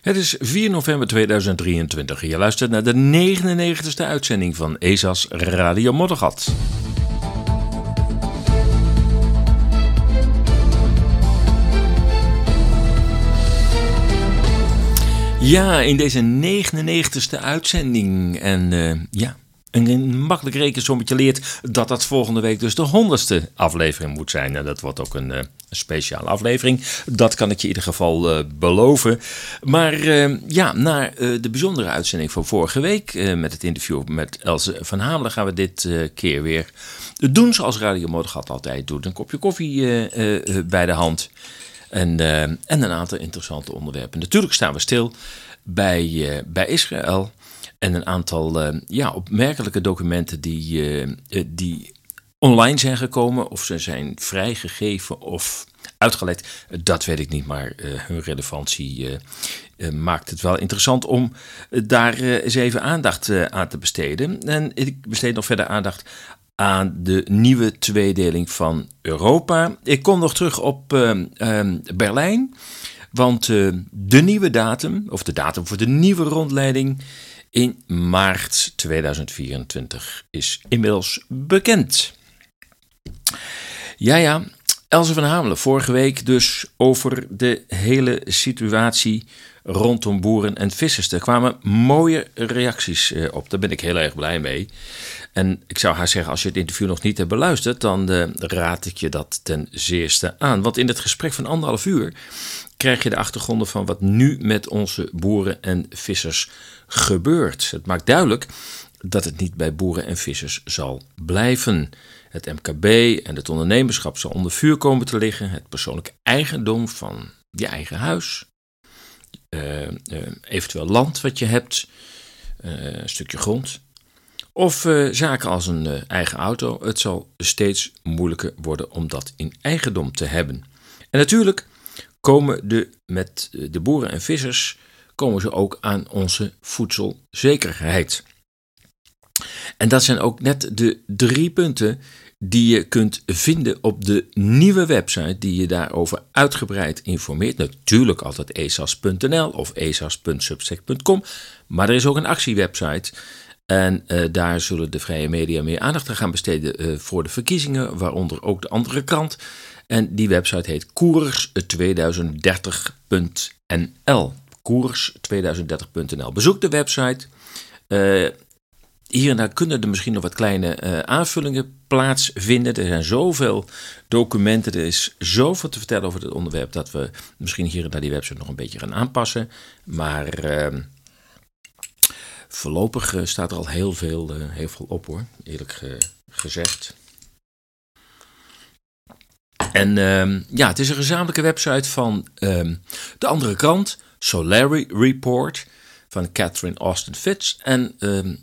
Het is 4 november 2023. Je luistert naar de 99ste uitzending van ESA's Radio Moddergat. Ja, in deze 99ste uitzending. En uh, ja, een makkelijk rekensommetje leert dat dat volgende week dus de honderdste aflevering moet zijn. En dat wordt ook een, uh, een speciale aflevering. Dat kan ik je in ieder geval uh, beloven. Maar uh, ja, na de bijzondere uitzending van vorige week met het interview met Else van Hamelen gaan we dit keer weer doen zoals Radio Moddergat altijd doet. Een kopje koffie bij de hand. En, en een aantal interessante onderwerpen. Natuurlijk staan we stil bij, bij Israël. En een aantal uh, ja, opmerkelijke documenten die, uh, die online zijn gekomen, of ze zijn vrijgegeven of uitgelegd, dat weet ik niet, maar hun relevantie maakt het wel interessant om daar eens even aandacht aan te besteden. En ik besteed nog verder aandacht aan de nieuwe tweedeling van Europa. Ik kom nog terug op Berlijn, want de nieuwe datum, of de datum voor de nieuwe rondleiding in maart 2024 is inmiddels bekend. Ja, ja, Else van Hamelen, vorige week dus over de hele situatie rondom boeren en vissers. Er kwamen mooie reacties eh, op, daar ben ik heel erg blij mee. En ik zou haar zeggen, als je het interview nog niet hebt beluisterd, dan uh, raad ik je dat ten zeerste aan. Want in het gesprek van anderhalf uur krijg je de achtergronden van wat nu met onze boeren en vissers gebeurt. Het maakt duidelijk dat het niet bij boeren en vissers zal blijven. Het MKB en het ondernemerschap zal onder vuur komen te liggen. Het persoonlijke eigendom van je eigen huis. Uh, uh, eventueel land wat je hebt. Uh, een stukje grond. Of zaken als een eigen auto. Het zal steeds moeilijker worden om dat in eigendom te hebben. En natuurlijk komen de, met de boeren en vissers komen ze ook aan onze voedselzekerheid. En dat zijn ook net de drie punten die je kunt vinden op de nieuwe website die je daarover uitgebreid informeert. Natuurlijk altijd esas.nl of esas.subsec.com, maar er is ook een actiewebsite. En uh, daar zullen de vrije media meer aandacht aan gaan besteden uh, voor de verkiezingen, waaronder ook de andere krant. En die website heet koers2030.nl koers2030.nl. Bezoek de website. Uh, hier en daar kunnen er misschien nog wat kleine uh, aanvullingen plaatsvinden. Er zijn zoveel documenten, er is zoveel te vertellen over het onderwerp dat we misschien hier en daar die website nog een beetje gaan aanpassen. Maar uh, voorlopig uh, staat er al heel veel, heel veel op hoor, eerlijk gezegd. En ehm, ja, het is een gezamenlijke website van ehm, de andere krant. Solari Report van Catherine Austin Fitz en um,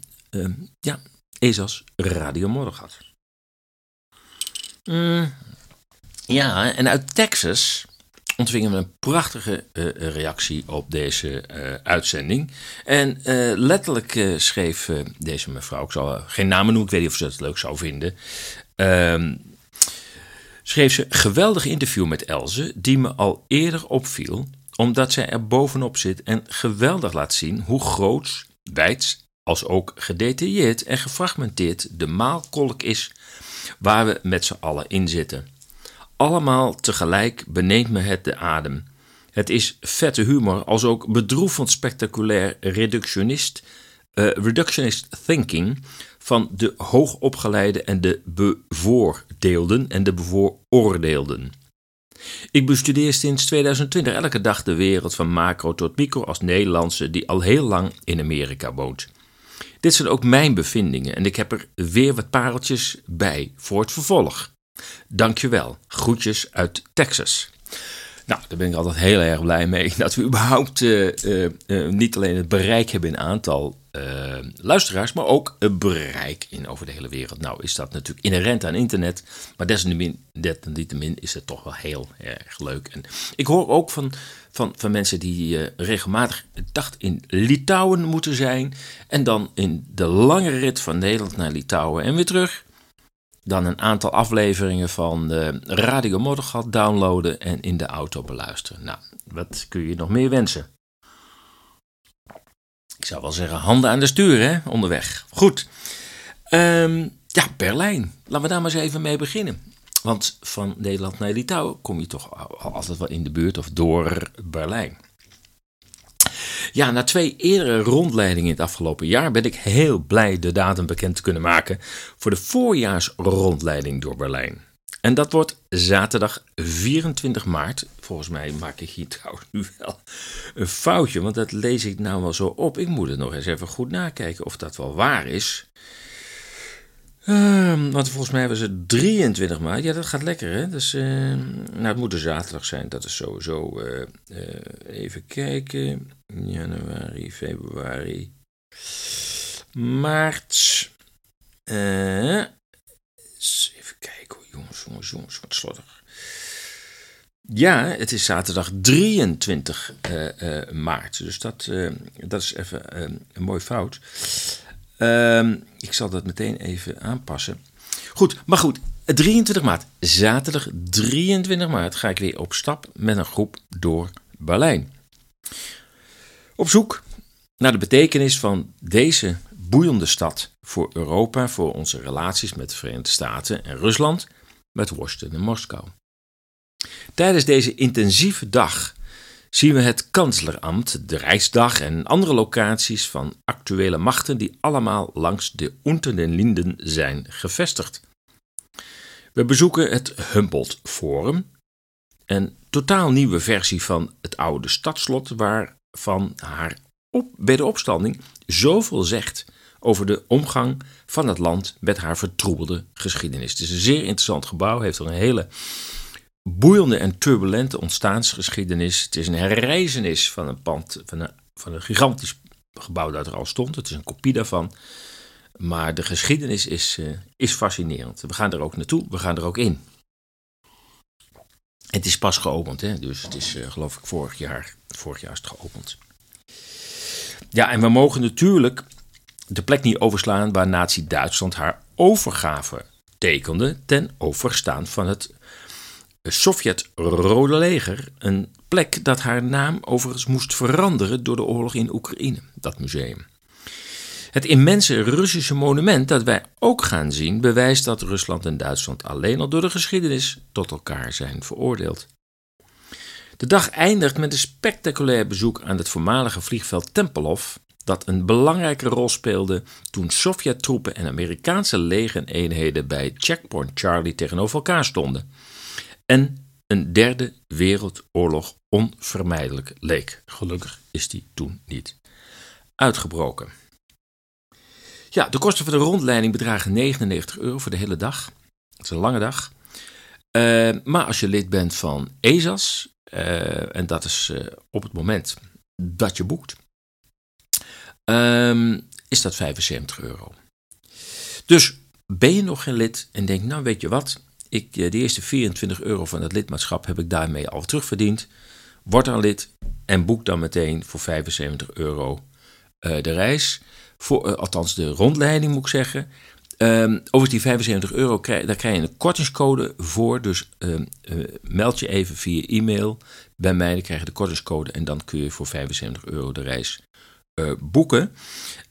ja, ESA's Radio Morgat. Mm, ja, en uit Texas ontvingen we een prachtige uh, reactie op deze uh, uitzending. En uh, letterlijk schreef deze mevrouw, ik zal geen namen noemen, ik weet niet of ze het leuk zou vinden. Um, schreef ze: Geweldig interview met Elze, die me al eerder opviel omdat zij er bovenop zit en geweldig laat zien hoe groots, wijds als ook gedetailleerd en gefragmenteerd de maalkolk is waar we met z'n allen in zitten. Allemaal tegelijk beneemt me het de adem. Het is vette humor, als ook bedroevend spectaculair reductionist, uh, reductionist thinking van de hoogopgeleide en de bevoordeelden en de bevooroordeelden. Ik bestudeer sinds 2020 elke dag de wereld van macro tot micro als Nederlandse die al heel lang in Amerika woont. Dit zijn ook mijn bevindingen en ik heb er weer wat pareltjes bij voor het vervolg. Dankjewel. Groetjes uit Texas. Nou, daar ben ik altijd heel erg blij mee dat we überhaupt uh, uh, uh, niet alleen het bereik hebben in aantal luisteraars, maar ook het bereik in over de hele wereld. Nou is dat natuurlijk inherent aan internet, maar desalniettemin, is het toch wel heel erg leuk. En ik hoor ook van, van, van mensen die regelmatig dacht in Litouwen moeten zijn en dan in de lange rit van Nederland naar Litouwen en weer terug dan een aantal afleveringen van de Radio Moddergat downloaden en in de auto beluisteren. Nou, wat kun je nog meer wensen? Zou wel zeggen, handen aan de stuur, hè, onderweg. Goed. Ehm, ja, Berlijn. Laten we daar maar eens even mee beginnen. Want van Nederland naar Litouwen kom je toch altijd wel in de buurt of door Berlijn. Ja, na twee eerdere rondleidingen in het afgelopen jaar ben ik heel blij de datum bekend te kunnen maken voor de voorjaarsrondleiding door Berlijn. En dat wordt zaterdag 24 maart. Volgens mij maak ik hier trouwens nu wel een foutje, want dat lees ik nou wel zo op. Ik moet het nog eens even goed nakijken of dat wel waar is. Uh, want volgens mij was het 23 maart. Ja, dat gaat lekker, hè? Dus, uh, nou, het moet een zaterdag zijn. Dat is sowieso. Uh, even kijken. Januari, februari, maart. Jongens, jongens, jongens. Ja, het is zaterdag 23 maart. Dus dat, dat is even een mooi fout. Ehm, ik zal dat meteen even aanpassen. Goed, maar goed. 23 maart, zaterdag 23 maart, ga ik weer op stap met een groep door Berlijn. Op zoek naar de betekenis van deze boeiende stad voor Europa, voor onze relaties met de Verenigde Staten en Rusland, met Washington en Moskou. Tijdens deze intensieve dag zien we het kanselambt, de Rijksdag en andere locaties van actuele machten die allemaal langs de Unter den Linden zijn gevestigd. We bezoeken het Humboldt Forum, een totaal nieuwe versie van het oude stadslot waarvan haar op, bij de opstanding zoveel zegt over de omgang van het land met haar vertroebelde geschiedenis. Het is een zeer interessant gebouw, heeft er een hele boeiende en turbulente ontstaansgeschiedenis. Het is een herreizenis van een pand, van een, van een gigantisch gebouw dat er al stond. Het is een kopie daarvan. Maar de geschiedenis is, uh, is fascinerend. We gaan er ook naartoe, we gaan er ook in. Het is pas geopend, hè? dus het is uh, geloof ik vorig jaar, vorig jaar is het geopend. Ja, en we mogen natuurlijk de plek niet overslaan waar Nazi-Duitsland haar overgave tekende ten overstaan van het Sovjet-Rode Leger een plek dat haar naam overigens moest veranderen door de oorlog in Oekraïne, dat museum. Het immense Russische monument dat wij ook gaan zien bewijst dat Rusland en Duitsland alleen al door de geschiedenis tot elkaar zijn veroordeeld. De dag eindigt met een spectaculair bezoek aan het voormalige vliegveld Tempelhof, dat een belangrijke rol speelde toen Sovjet-troepen en Amerikaanse legereenheden bij Checkpoint Charlie tegenover elkaar stonden en een derde wereldoorlog onvermijdelijk leek. Gelukkig is die toen niet uitgebroken. Ja, de kosten voor de rondleiding bedragen 99 euro voor de hele dag. Het is een lange dag. Uh, maar als je lid bent van ESAS, uh, en dat is uh, op het moment dat je boekt, um, is dat 75 euro. Dus ben je nog geen lid en denk, nou weet je wat, ik, eh, de eerste 24 euro van het lidmaatschap heb ik daarmee al terugverdiend. Word dan lid en boek dan meteen voor 75 euro uh, de reis. Voor, uh, althans, de rondleiding moet ik zeggen. Um, over die 75 euro, krijg, daar krijg je een kortingscode voor. Dus uh, meld je even via e-mail bij mij. Dan krijg je de kortingscode en dan kun je voor 75 euro de reis boeken.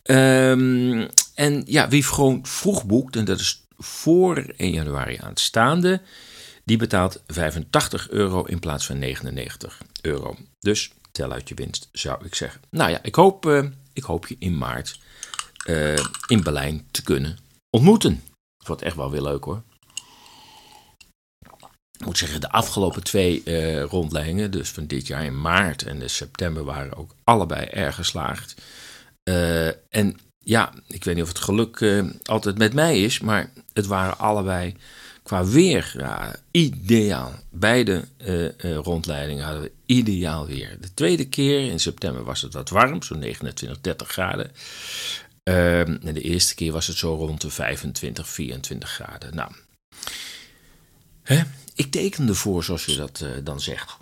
Um, en ja, wie gewoon vroeg boekt, en dat is voor 1 januari aanstaande, die betaalt 85 euro in plaats van 99 euro. Dus tel uit je winst, zou ik zeggen. Nou ja, ik hoop, uh, ik hoop je in maart uh, in Berlijn te kunnen ontmoeten. Het wordt echt wel weer leuk hoor. Ik moet zeggen, de afgelopen twee uh, rondleidingen, dus van dit jaar in maart en in september, waren ook allebei erg geslaagd. en ja, ik weet niet of het geluk uh, altijd met mij is, maar het waren allebei qua weer ideaal. Beide rondleidingen hadden we ideaal weer. De tweede keer in september was het wat warm, zo'n 29, 30 graden. Ehm, en de eerste keer was het zo rond de 25, 24 graden. Nou, hè? Ik teken ervoor, zoals je dat dan zegt.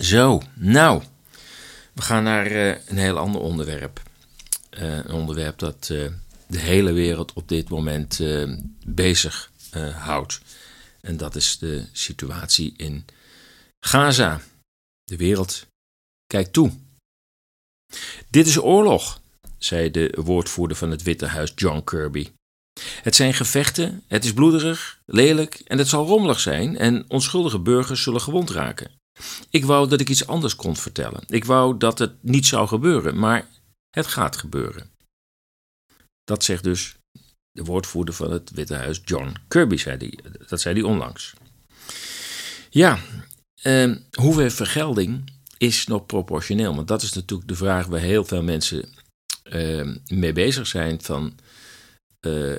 Zo, nou. We gaan naar uh, een heel ander onderwerp. Uh, een onderwerp dat de hele wereld op dit moment bezig houdt. En dat is de situatie in Gaza. De wereld kijkt toe. Dit is oorlog, zei de woordvoerder van het Witte Huis John Kirby. Het zijn gevechten, het is bloederig, lelijk en het zal rommelig zijn en onschuldige burgers zullen gewond raken. Ik wou dat ik iets anders kon vertellen. Ik wou dat het niet zou gebeuren, maar het gaat gebeuren. Dat zegt dus de woordvoerder van het Witte Huis, John Kirby, zei die, dat zei hij onlangs. Ja, eh, hoeveel vergelding is nog proportioneel? Want dat is natuurlijk de vraag waar heel veel mensen uh, mee bezig zijn. Van uh, uh,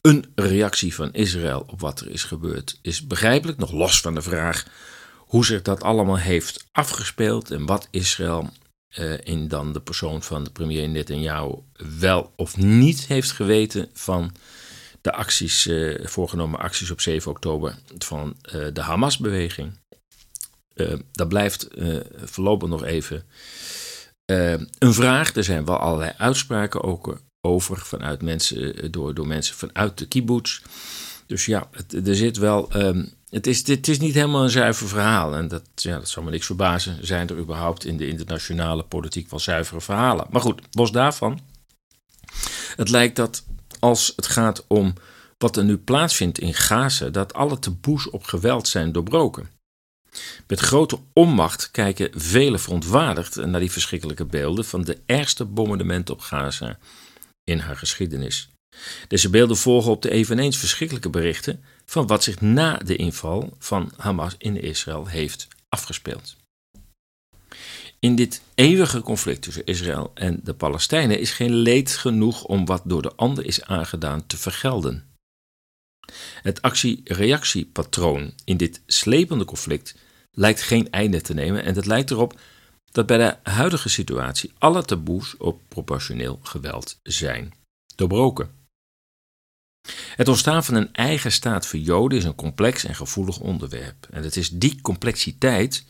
een reactie van Israël op wat er is gebeurd is begrijpelijk, nog los van de vraag hoe zich dat allemaal heeft afgespeeld en wat Israël in dan de persoon van de premier Netanyahu wel of niet heeft geweten van de acties, voorgenomen acties op 7 oktober van de Hamas-beweging. Dat blijft voorlopig nog even een vraag. Er zijn wel allerlei uitspraken ook over vanuit mensen, door, door mensen vanuit de kibbutz. Dus ja, er zit wel. Um, het, is, het is niet helemaal een zuiver verhaal. En dat, ja, dat zal me niks verbazen. Zijn er überhaupt in de internationale politiek wel zuivere verhalen? Maar goed, los daarvan. Het lijkt dat als het gaat om wat er nu plaatsvindt in Gaza, dat alle taboes op geweld zijn doorbroken. Met grote onmacht kijken velen verontwaardigd naar die verschrikkelijke beelden van de ergste bombardementen op Gaza in haar geschiedenis. Deze beelden volgen op de eveneens verschrikkelijke berichten van wat zich na de inval van Hamas in Israël heeft afgespeeld. In dit eeuwige conflict tussen Israël en de Palestijnen is geen leed genoeg om wat door de ander is aangedaan te vergelden. Het actie-reactiepatroon in dit slepende conflict lijkt geen einde te nemen en het lijkt erop dat bij de huidige situatie alle taboes op proportioneel geweld zijn doorbroken. Het ontstaan van een eigen staat voor Joden is een complex en gevoelig onderwerp. En het is die complexiteit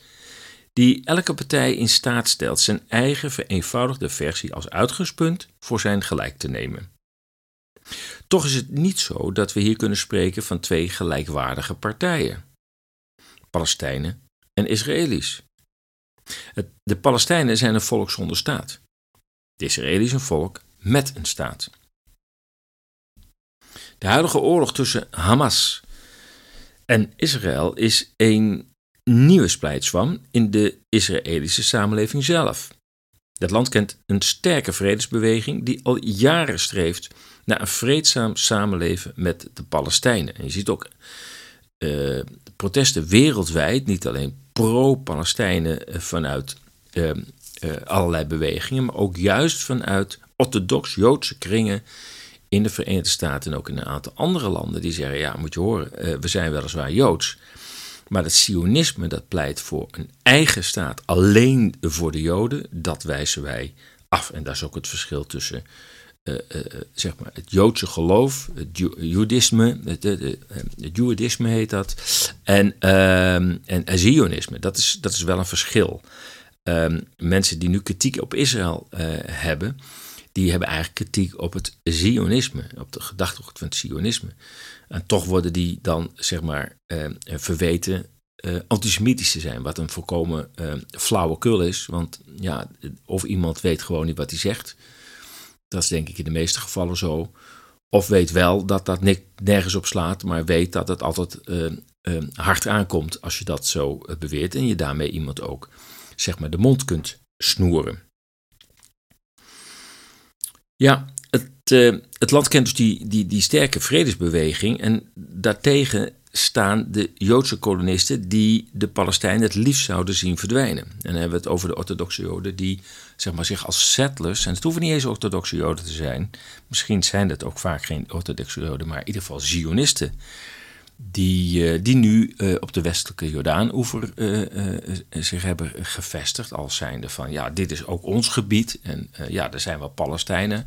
die elke partij in staat stelt zijn eigen vereenvoudigde versie als uitgangspunt voor zijn gelijk te nemen. Toch is het niet zo dat we hier kunnen spreken van twee gelijkwaardige partijen: Palestijnen en Israëli's. De Palestijnen zijn een volk zonder staat. De Israëli's een volk met een staat. De huidige oorlog tussen Hamas en Israël is een nieuwe splijtswam in de Israëlische samenleving zelf. Dat land kent een sterke vredesbeweging die al jaren streeft naar een vreedzaam samenleven met de Palestijnen. En je ziet ook uh, protesten wereldwijd, niet alleen pro-Palestijnen eh, vanuit uh, allerlei bewegingen, maar ook juist vanuit orthodox-Joodse kringen in de Verenigde Staten en ook in een aantal andere landen die zeggen: ja, moet je horen, we zijn weliswaar Joods. Maar het Sionisme dat pleit voor een eigen staat alleen voor de Joden, dat wijzen wij af. En dat is ook het verschil tussen uh, uh, zeg maar het Joodse geloof, het Joedisme, het, het Joedisme heet dat, en, uh, en Zionisme. Dat is, dat is wel een verschil. Um, mensen die nu kritiek op Israël hebben, die hebben eigenlijk kritiek op het Zionisme, op de gedachtegoed van het Zionisme. En toch worden die dan, zeg maar, verweten antisemitisch te zijn, wat een volkomen flauwekul is. Want ja, of iemand weet gewoon niet wat hij zegt, dat is denk ik in de meeste gevallen zo. Of weet wel dat dat nergens op slaat, maar weet dat het altijd uh, hard aankomt als je dat zo uh, beweert en je daarmee iemand ook zeg maar de mond kunt snoeren. Ja, het, het land kent dus die, die, die sterke vredesbeweging en daartegen staan de Joodse kolonisten die de Palestijnen het liefst zouden zien verdwijnen. En dan hebben we het over de orthodoxe Joden die zeg maar, zich als settlers, en het hoeven niet eens orthodoxe Joden te zijn, misschien zijn het ook vaak geen orthodoxe Joden, maar in ieder geval Zionisten, die, uh, die nu uh, op de westelijke Jordaan-oever uh, zich hebben gevestigd als zijnde van ja, dit is ook ons gebied en ja, er zijn wel Palestijnen.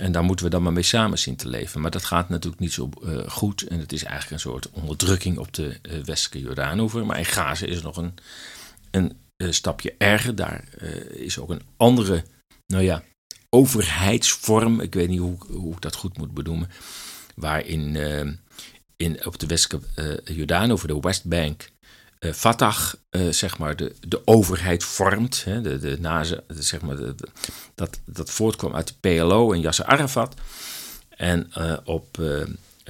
En daar moeten we dan maar mee samen zien te leven. Maar dat gaat natuurlijk niet zo uh, goed. En het is eigenlijk een soort onderdrukking op de uh, westelijke Jordaanoever. Maar in Gaza is nog een, een uh, stapje erger. Daar is ook een andere, nou ja, overheidsvorm. Ik weet niet hoe, hoe ik dat goed moet benoemen. Waarin in, op de westelijke Jordaan over de Westbank Fatah, zeg maar, de, de overheid vormt. Hè, de, de, zeg maar, dat, dat voortkwam uit de PLO en Yasser Arafat. En op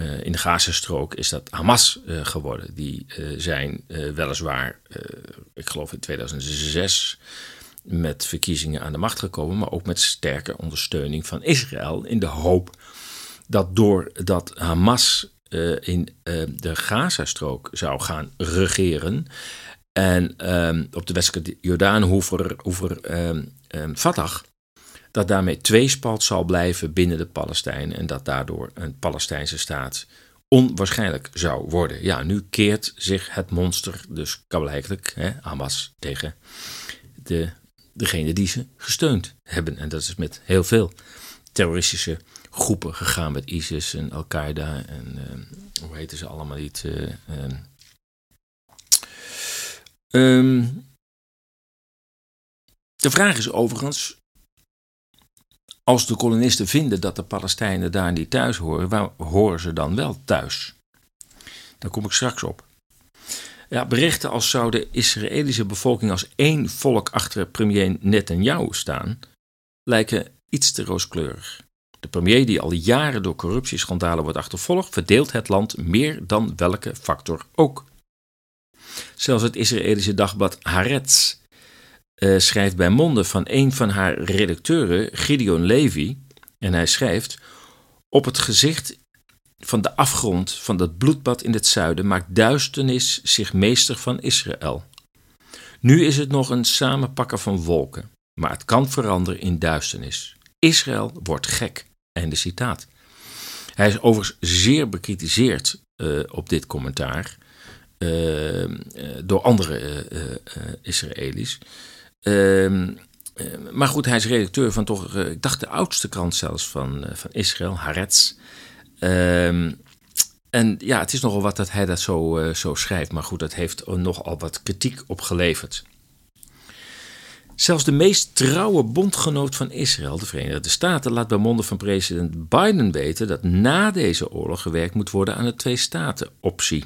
uh, in de Gazastrook is dat Hamas uh, geworden. Die uh, zijn weliswaar, ik geloof in 2006, met verkiezingen aan de macht gekomen, maar ook met sterke ondersteuning van Israël. In de hoop dat doordat Hamas in de Gazastrook zou gaan regeren. En ehm, op de westelijke Jordaanhoever over um, um, Fatah dat daarmee tweespalt zal blijven binnen de Palestijnen en dat daardoor een Palestijnse staat onwaarschijnlijk zou worden. Ja, nu keert zich het monster dus kabelijkelijk, hè, Hamas, tegen de, degene die ze gesteund hebben. En dat is met heel veel terroristische groepen gegaan met ISIS en Al-Qaeda en uh, hoe heten ze allemaal niet. Uh, um, de vraag is overigens als de kolonisten vinden dat de Palestijnen daar niet thuis horen, waar horen ze dan wel thuis? Daar kom ik straks op. Ja, berichten als zou de Israëlische bevolking als één volk achter premier Netanyahu staan, lijken iets te rooskleurig. De premier, die al jaren door corruptieschandalen wordt achtervolgd, verdeelt het land meer dan welke factor ook. Zelfs het Israëlische dagblad Haaretz uh, schrijft bij monden van een van haar redacteuren, Gideon Levy. En hij schrijft: Op het gezicht van de afgrond van dat bloedbad in het zuiden maakt duisternis zich meester van Israël. Nu is het nog een samenpakken van wolken, maar het kan veranderen in duisternis. Israël wordt gek. Einde citaat. Hij is overigens zeer bekritiseerd uh, op dit commentaar uh, door andere Israëli's. Ehm, eh, maar goed, hij is redacteur van toch, eh, ik dacht de oudste krant zelfs van, van Israël, Haaretz. Ehm, en ja, het is nogal wat dat hij dat zo, zo schrijft. Maar goed, dat heeft nogal wat kritiek opgeleverd. Zelfs de meest trouwe bondgenoot van Israël, de Verenigde Staten, laat bij monden van president Biden weten dat na deze oorlog gewerkt moet worden aan de twee-staten-optie.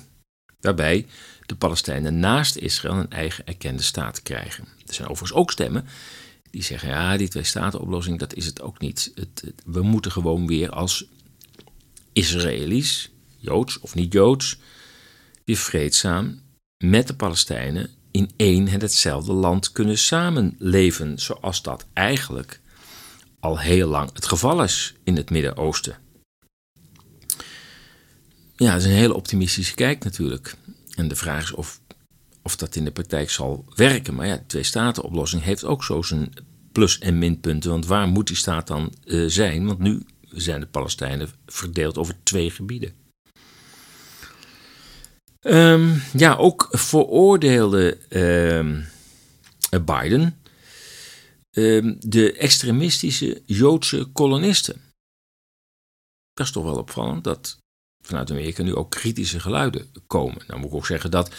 Waarbij de Palestijnen naast Israël een eigen erkende staat krijgen. Er zijn overigens ook stemmen die zeggen: ja, die twee-staten-oplossing, dat is het ook niet. Het, we moeten gewoon weer als Israëli's, Joods of niet Joods, weer vreedzaam met de Palestijnen in één en hetzelfde land kunnen samenleven, zoals dat eigenlijk al heel lang het geval is in het Midden-Oosten. Ja, dat is een hele optimistische kijk natuurlijk. En de vraag is of, of dat in de praktijk zal werken. Maar ja, de twee-staten-oplossing heeft ook zo zijn plus- en minpunten. Want waar moet die staat dan uh, zijn? Want nu zijn de Palestijnen verdeeld over twee gebieden. Um, ja, ook veroordeelde uh, Biden uh, de extremistische Joodse kolonisten. Dat is toch wel opvallend dat vanuit Amerika nu ook kritische geluiden komen. Nou moet ik ook zeggen dat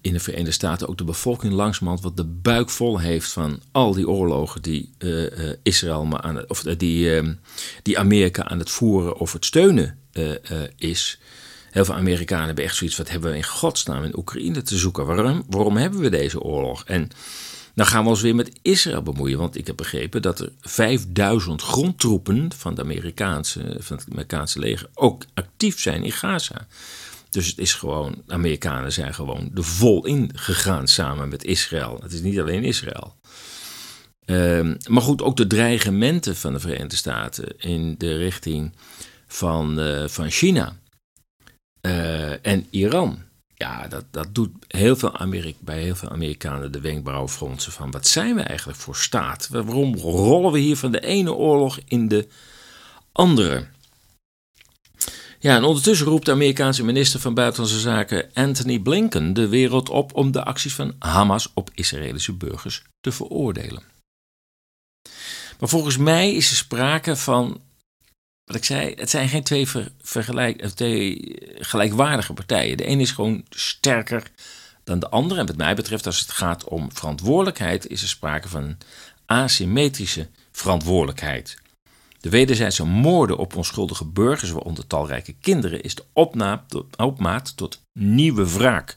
in de Verenigde Staten ook de bevolking langzamerhand wat de buik vol heeft van al die oorlogen die uh, Israël maar aan of die, uh, die Amerika aan het voeren of het steunen is. Heel veel Amerikanen hebben echt zoiets: wat hebben we in godsnaam in Oekraïne te zoeken? Waarom, waarom hebben we deze oorlog? En dan gaan we ons weer met Israël bemoeien. Want ik heb begrepen dat er 5000 grondtroepen van, de Amerikaanse, van het Amerikaanse leger ook actief zijn in Gaza. Dus het is gewoon, de Amerikanen zijn gewoon er vol in gegaan samen met Israël. Het is niet alleen Israël. Um, maar goed, ook de dreigementen van de Verenigde Staten in de richting van, uh, van China uh, en Iran. Ja, dat, dat doet heel veel Amerika, bij heel veel Amerikanen de wenkbrauwen fronsen van wat zijn we eigenlijk voor staat? Waarom rollen we hier van de ene oorlog in de andere? Ja, en ondertussen roept de Amerikaanse minister van Buitenlandse Zaken Anthony Blinken de wereld op om de acties van Hamas op Israëlische burgers te veroordelen. Maar volgens mij is er sprake van wat ik zei, het zijn geen twee, gelijkwaardige partijen. De ene is gewoon sterker dan de andere. En wat mij betreft, als het gaat om verantwoordelijkheid, is er sprake van asymmetrische verantwoordelijkheid. De wederzijdse moorden op onschuldige burgers, waaronder talrijke kinderen, is de opmaat tot nieuwe wraak.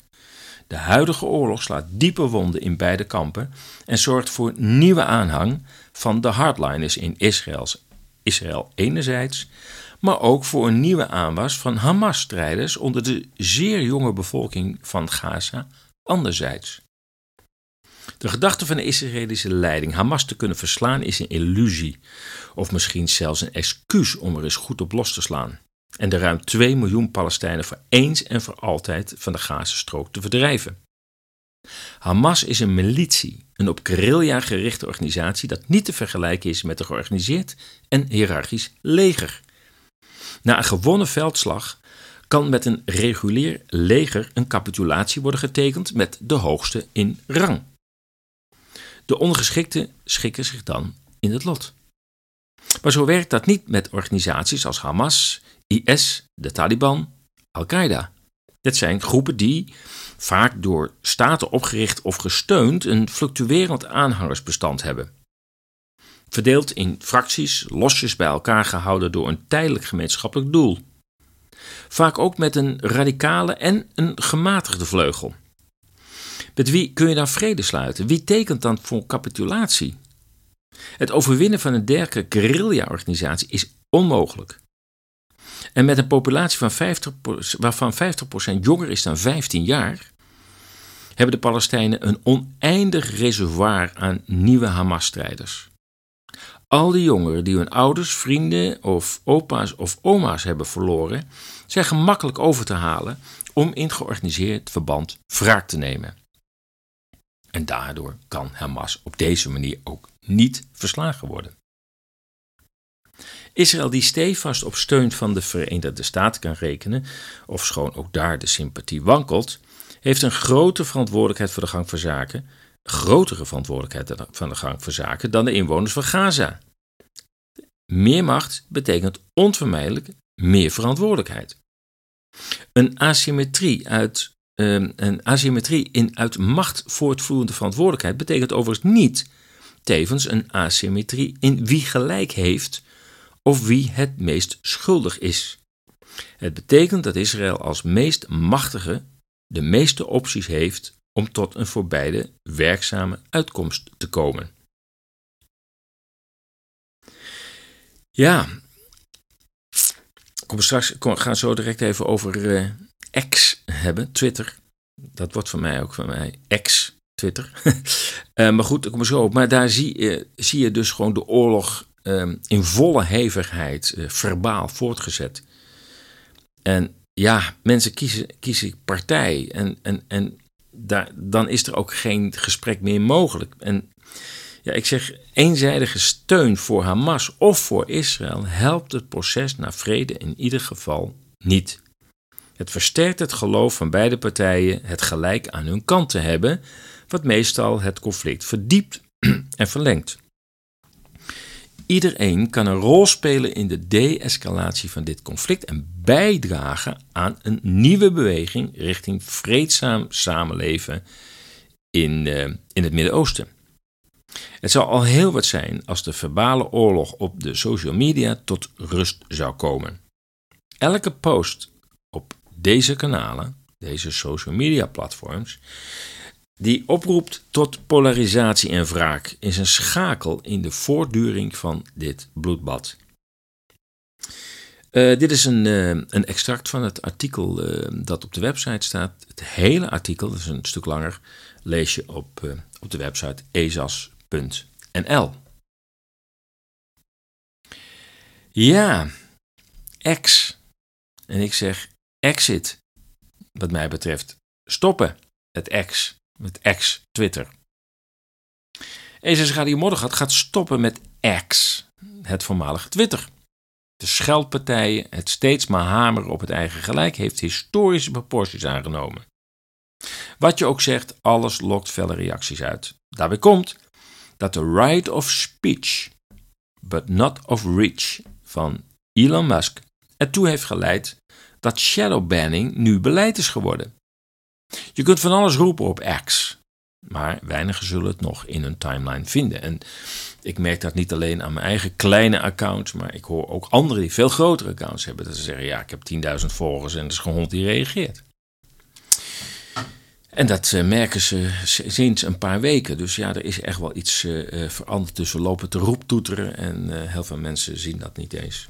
De huidige oorlog slaat diepe wonden in beide kampen en zorgt voor nieuwe aanhang van de hardliners in Israëls, Israël enerzijds, maar ook voor een nieuwe aanwas van Hamas-strijders onder de zeer jonge bevolking van Gaza anderzijds. De gedachte van de Israëlische leiding Hamas te kunnen verslaan is een illusie, of misschien zelfs een excuus om er eens goed op los te slaan en de ruim 2 miljoen Palestijnen voor eens en voor altijd van de Gazastrook te verdrijven. Hamas is een militie, een op guerrilla gerichte organisatie dat niet te vergelijken is met een georganiseerd en hiërarchisch leger. Na een gewonnen veldslag kan met een regulier leger een capitulatie worden getekend met de hoogste in rang. De ondergeschikten schikken zich dan in het lot. Maar zo werkt dat niet met organisaties als Hamas, IS, de Taliban, Al-Qaeda. Dit zijn groepen die, vaak door staten opgericht of gesteund, een fluctuerend aanhangersbestand hebben. Verdeeld in fracties, losjes bij elkaar gehouden door een tijdelijk gemeenschappelijk doel. Vaak ook met een radicale en een gematigde vleugel. Met wie kun je dan vrede sluiten? Wie tekent dan voor capitulatie? Het overwinnen van een dergelijke guerrilla-organisatie is onmogelijk. En met een populatie van 50, waarvan 50% jonger is dan 15 jaar, hebben de Palestijnen een oneindig reservoir aan nieuwe Hamas-strijders. Al die jongeren die hun ouders, vrienden of opa's of oma's hebben verloren, zijn gemakkelijk over te halen om in georganiseerd verband wraak te nemen. En daardoor kan Hamas op deze manier ook niet verslagen worden. Israël die stevast op steun van de Verenigde Staten kan rekenen, ofschoon ook daar de sympathie wankelt, heeft een grote verantwoordelijkheid voor de gang van zaken, grotere verantwoordelijkheid van de gang van zaken dan de inwoners van Gaza. Meer macht betekent onvermijdelijk meer verantwoordelijkheid. Een asymmetrie, uit, uh, een asymmetrie in uit macht voortvloeiende verantwoordelijkheid betekent overigens niet tevens een asymmetrie in wie gelijk heeft of wie het meest schuldig is. Het betekent dat Israël als meest machtige de meeste opties heeft om tot een voor beide werkzame uitkomst te komen. Ja, kom straks, kom, gaan zo direct even over uh, X hebben, Twitter. Dat wordt van mij ook van mij X, Twitter. uh, maar goed, kom zo op. Maar daar zie, uh, zie je dus gewoon de oorlog Ehm, in volle hevigheid uh, verbaal voortgezet. En ja, mensen kiezen, kiezen partij en, en, en daar, dan is er ook geen gesprek meer mogelijk. En ja, ik zeg, eenzijdige steun voor Hamas of voor Israël helpt het proces naar vrede in ieder geval niet. Het versterkt het geloof van beide partijen het gelijk aan hun kant te hebben, wat meestal het conflict verdiept en verlengt. Iedereen kan een rol spelen in de de-escalatie van dit conflict en bijdragen aan een nieuwe beweging richting vreedzaam samenleven in, uh, in het Midden-Oosten. Het zou al heel wat zijn als de verbale oorlog op de social media tot rust zou komen. Elke post op deze kanalen, deze social media platforms, die oproept tot polarisatie en wraak, is een schakel in de voortduring van dit bloedbad. Uh, dit is een, uh, een extract van het artikel uh, dat op de website staat. Het hele artikel, dat is een stuk langer, lees je op, op de website ezas.nl. Ja, X. En ik zeg exit. Wat mij betreft stoppen, het X met X, Twitter. ESS Radio Moddergat gaat stoppen met X, het voormalige Twitter. De scheldpartijen, het steeds maar hameren op het eigen gelijk, heeft historische proporties aangenomen. Wat je ook zegt, alles lokt felle reacties uit. Daarbij komt dat de right of speech, but not of reach van Elon Musk ertoe heeft geleid dat shadowbanning nu beleid is geworden. Je kunt van alles roepen op X, maar weinigen zullen het nog in hun timeline vinden. En ik merk dat niet alleen aan mijn eigen kleine accounts, maar ik hoor ook anderen die veel grotere accounts hebben. Dat ze zeggen, ja, ik heb 10.000 volgers en er is gewoon hond die reageert. En dat merken ze sinds een paar weken. Dus ja, er is echt wel iets veranderd. Dus we lopen te roeptoeteren en heel veel mensen zien dat niet eens.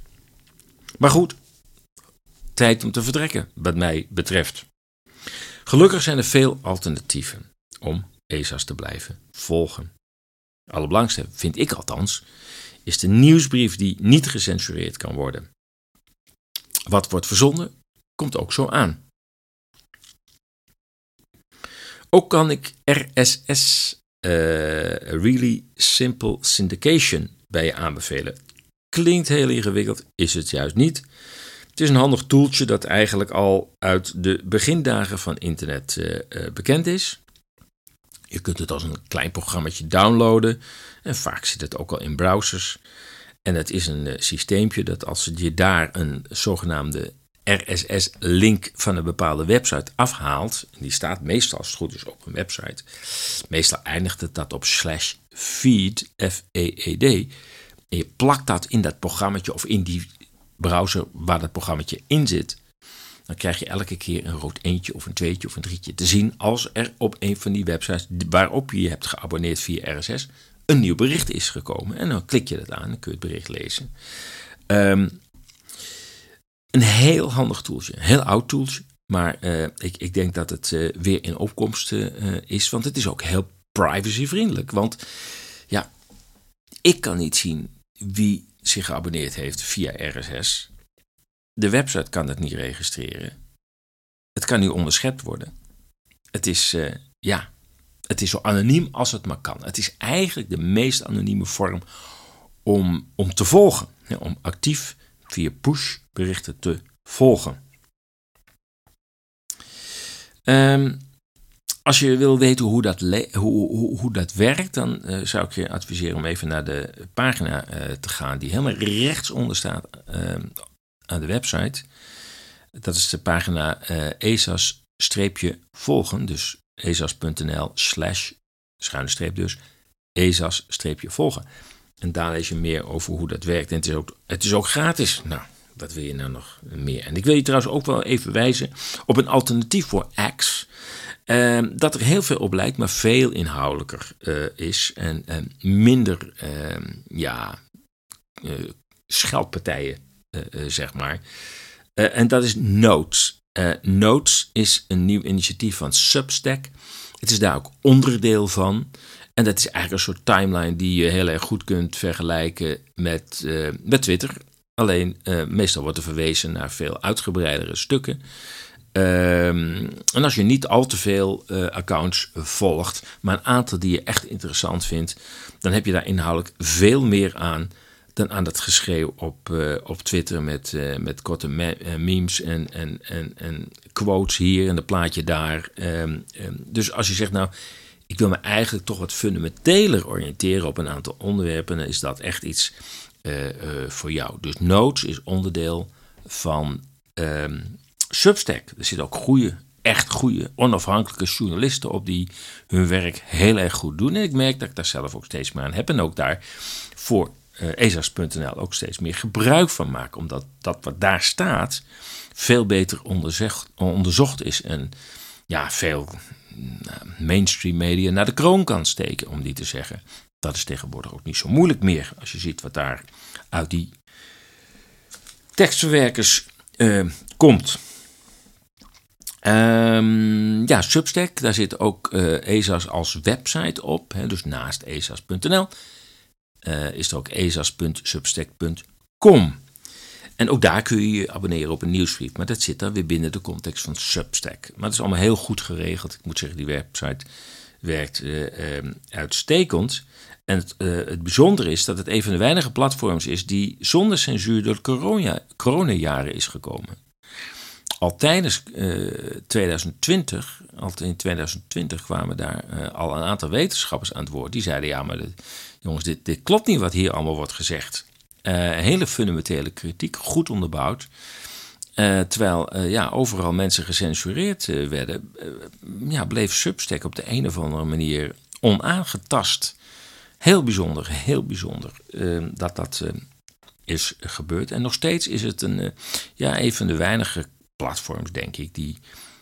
Maar goed, tijd om te vertrekken, wat mij betreft. Gelukkig zijn er veel alternatieven om ESA's te blijven volgen. Allerbelangrijkste, vind ik althans, is de nieuwsbrief die niet gecensureerd kan worden. Wat wordt verzonden, komt ook zo aan. Ook kan ik RSS, eh, Really Simple Syndication, bij je aanbevelen. Klinkt heel ingewikkeld, is het juist niet. Het is een handig toeltje dat eigenlijk al uit de begindagen van internet uh, bekend is. Je kunt het als een klein programmaatje downloaden en vaak zit het ook al in browsers. En het is een uh, systeempje dat als je daar een zogenaamde RSS-link van een bepaalde website afhaalt, en die staat meestal als het goed is op een website, meestal eindigt het dat op slash feed, F-E-E-D, je plakt dat in dat programmaatje of in die browser waar dat programmaatje in zit, dan krijg je elke keer een rood eentje of een tweetje of een drietje te zien als er op een van die websites waarop je je hebt geabonneerd via RSS een nieuw bericht is gekomen. En dan klik je dat aan en kun je het bericht lezen. Ehm, een heel handig toeltje, een heel oud toeltje, maar uh, ik, ik denk dat het uh, weer in opkomst uh, is, want het is ook heel privacyvriendelijk. Want ja, ik kan niet zien wie zich geabonneerd heeft via RSS. De website kan dat niet registreren. Het kan niet onderschept worden. Het is, uh, ja, het is zo anoniem als het maar kan. Het is eigenlijk de meest anonieme vorm om, om te volgen. om actief via push berichten te volgen. Um, als je wil weten hoe dat, hoe, hoe, dat werkt, dan uh, zou ik je adviseren om even naar de pagina uh, te gaan die helemaal rechtsonder staat uh, aan de website. Dat is de pagina ESAS-volgen, dus esas.nl slash schuine streep dus, ESAS-volgen. En daar lees je meer over hoe dat werkt. En het is ook, het is ook gratis. Nou, wat wil je nou nog meer? En ik wil je trouwens ook wel even wijzen op een alternatief voor X. Ehm, dat er heel veel op lijkt, maar veel inhoudelijker uh, is en minder uh, ja, uh, scheldpartijen, eh, zeg maar. en dat is Notes. Notes is een nieuw initiatief van Substack. Het is daar ook onderdeel van. En dat is eigenlijk een soort timeline die je heel erg goed kunt vergelijken met, met Twitter. Alleen meestal wordt er verwezen naar veel uitgebreidere stukken. Ehm, en als je niet al te veel uh, accounts volgt, maar een aantal die je echt interessant vindt, dan heb je daar inhoudelijk veel meer aan dan aan dat geschreeuw op, uh, op Twitter met, uh, met korte me memes en, en, en, en quotes hier en een plaatje daar. Um, um, dus als je zegt, nou, ik wil me eigenlijk toch wat fundamenteler oriënteren op een aantal onderwerpen, dan is dat echt iets voor jou. Dus Notes is onderdeel van Substack. Er zitten ook goede, echt goede, onafhankelijke journalisten op die hun werk heel erg goed doen. En ik merk dat ik daar zelf ook steeds meer aan heb. En ook daar voor uh, eh, ook steeds meer gebruik van maak. Omdat dat wat daar staat veel beter onderzocht is. En ja, veel nou, mainstream media naar de kroon kan steken, om die te zeggen. Dat is tegenwoordig ook niet zo moeilijk meer. Als je ziet wat daar uit die tekstverwerkers uh, komt. Um, ja, Substack, daar zit ook uh, ESAS als website op. Hè, dus naast esas.nl eh, is er ook esas.substack.com. En ook daar kun je je abonneren op een nieuwsbrief. Maar dat zit dan weer binnen de context van Substack. Maar het is allemaal heel goed geregeld. Ik moet zeggen, die website werkt uh, um, uitstekend. En het, het bijzondere is dat het een van de weinige platforms is die zonder censuur door corona, coronajaren is gekomen al tijdens 2020, eh, al in 2020 kwamen daar uh, al een aantal wetenschappers aan het woord. Die zeiden, ja, maar jongens, dit, dit, klopt niet wat hier allemaal wordt gezegd. Uh, hele fundamentele kritiek, goed onderbouwd. terwijl ja, overal mensen gecensureerd werden, ja, bleef Substack op de een of andere manier onaangetast. Heel bijzonder, heel bijzonder dat dat is gebeurd. En nog steeds is het een, ja, een van de weinige platforms, denk ik, die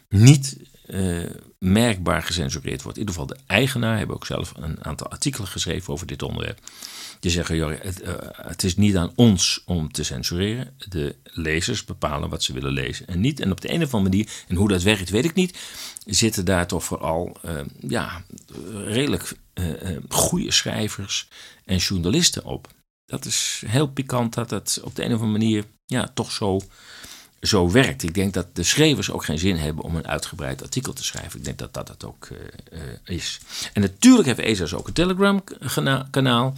niet uh, merkbaar gecensureerd wordt. In ieder geval de eigenaar hebben ook zelf een aantal artikelen geschreven over dit onderwerp. Die zeggen, joh, het, uh, het, is niet aan ons om te censureren. De lezers bepalen wat ze willen lezen en niet. En op de een of andere manier, en hoe dat werkt weet ik niet, zitten daar toch vooral uh, ja, redelijk goede schrijvers en journalisten op. Dat is heel pikant dat het op de een of andere manier ja, toch zo zo werkt. Ik denk dat de schrijvers ook geen zin hebben om een uitgebreid artikel te schrijven. Ik denk dat dat het ook uh, is. En natuurlijk heeft ESA's ook een Telegram-kanaal.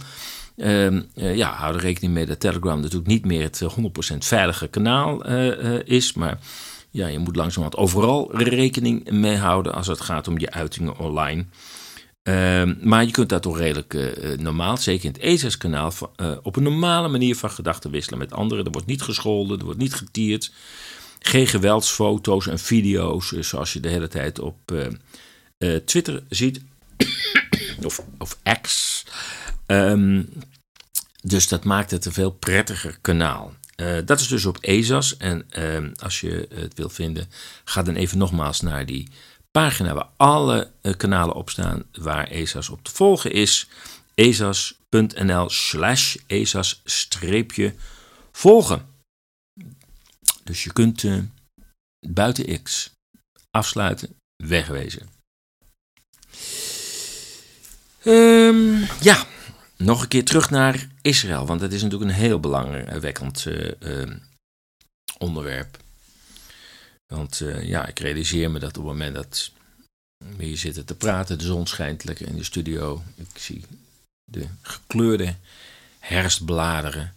Uh, uh, ja, hou er rekening mee dat Telegram natuurlijk niet meer het 100% veilige kanaal is. Maar ja, je moet langzamerhand overal rekening mee houden als het gaat om je uitingen online. Ehm, maar je kunt daar toch redelijk uh, normaal, zeker in het ESA's-kanaal, uh, op een normale manier van gedachten wisselen met anderen. Er wordt niet gescholden, er wordt niet getierd. Geen geweldsfoto's en video's, zoals je de hele tijd op Twitter ziet. of, of X. Um, dus dat maakt het een veel prettiger kanaal. dat is dus op ESA's. En ehm, als je het wil vinden, ga dan even nogmaals naar die pagina waar alle uh, kanalen op staan waar ESAS op te volgen is. esas.nl slash esas-volgen. Dus je kunt uh, buiten X afsluiten, wegwezen. Um, ja, nog een keer terug naar Israël, want dat is natuurlijk een heel belangwekkend uh, onderwerp. Want uh, ja, ik realiseer me dat op het moment dat we hier zitten te praten, de zon schijnt lekker in de studio. Ik zie de gekleurde herfstbladeren.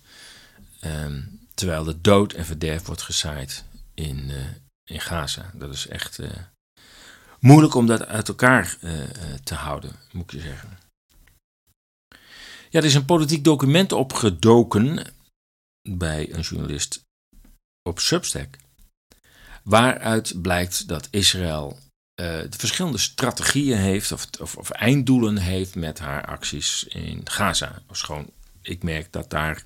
Um, terwijl de dood en verderf wordt gezaaid in, uh, in Gaza. Dat is echt uh, moeilijk om dat uit elkaar te houden, moet je zeggen. Ja, er is een politiek document opgedoken bij een journalist op Substack. Waaruit blijkt dat Israël de verschillende strategieën heeft of, of, of, einddoelen heeft met haar acties in Gaza. Schoon, ik merk dat daar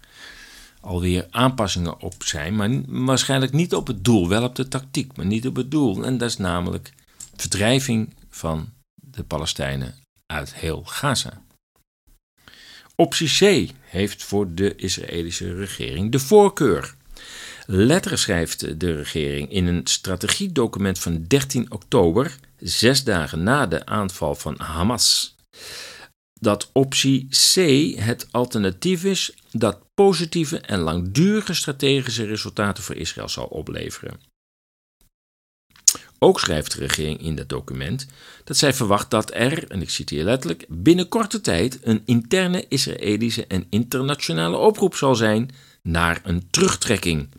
alweer aanpassingen op zijn, maar waarschijnlijk niet op het doel, wel op de tactiek, maar niet op het doel. En dat is namelijk verdrijving van de Palestijnen uit heel Gaza. Optie C heeft voor de Israëlische regering de voorkeur. Letteren schrijft de regering in een strategiedocument van 13 oktober, zes dagen na de aanval van Hamas, dat optie C het alternatief is dat positieve en langdurige strategische resultaten voor Israël zal opleveren. Ook schrijft de regering in dat document dat zij verwacht dat er, en ik citeer letterlijk, binnen korte tijd een interne Israëlische en internationale oproep zal zijn naar een terugtrekking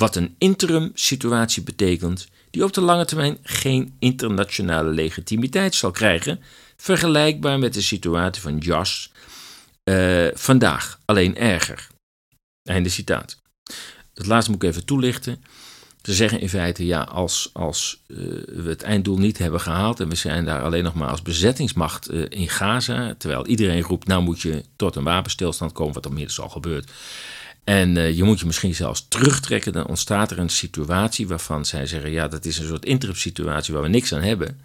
wat een interim situatie betekent die op de lange termijn geen internationale legitimiteit zal krijgen, vergelijkbaar met de situatie van Josh uh, vandaag, alleen erger. Einde citaat. Dat laatste moet ik even toelichten. Ze zeggen in feite, ja, als, als uh, we het einddoel niet hebben gehaald en we zijn daar alleen nog maar als bezettingsmacht uh, in Gaza, terwijl iedereen roept, nou moet je tot een wapenstilstand komen, wat inmiddels al gebeurt. En uh, je moet je misschien zelfs terugtrekken, dan ontstaat er een situatie waarvan zij zeggen: ja, dat is een soort interim situatie waar we niks aan hebben.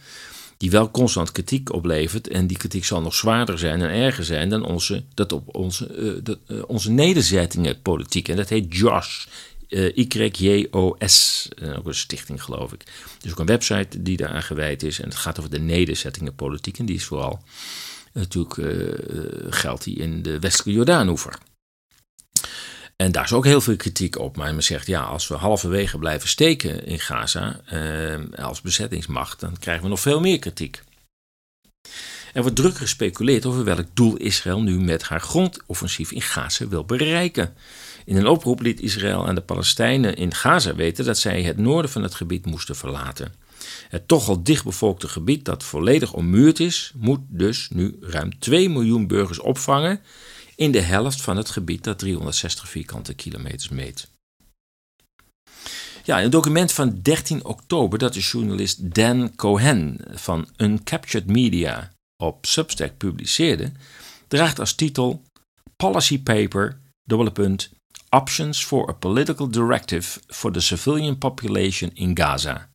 Die wel constant kritiek oplevert. En die kritiek zal nog zwaarder zijn en erger zijn dan onze, dat op onze, uh, dat, uh, onze nederzettingenpolitiek. En dat heet JOS. Y-J-O-S. ook een stichting, geloof ik. Dus ook een website die daaraan gewijd is. En het gaat over de nederzettingenpolitiek. En die is vooral natuurlijk geldt die in de westelijke Jordaanoever. En daar is ook heel veel kritiek op. Maar men zegt, ja, als we halverwege blijven steken in Gaza eh, als bezettingsmacht, dan krijgen we nog veel meer kritiek. Er wordt druk gespeculeerd over welk doel Israël nu met haar grondoffensief in Gaza wil bereiken. In een oproep liet Israël aan de Palestijnen in Gaza weten dat zij het noorden van het gebied moesten verlaten. Het toch al dichtbevolkte gebied dat volledig ommuurd is, moet dus nu ruim 2 miljoen burgers opvangen in de helft van het gebied dat 360 vierkante kilometers meet. Ja, een document van 13 oktober dat de journalist Dan Cohen van Uncaptured Media op Substack publiceerde, draagt als titel Policy Paper, Options for a Political Directive for the Civilian Population in Gaza.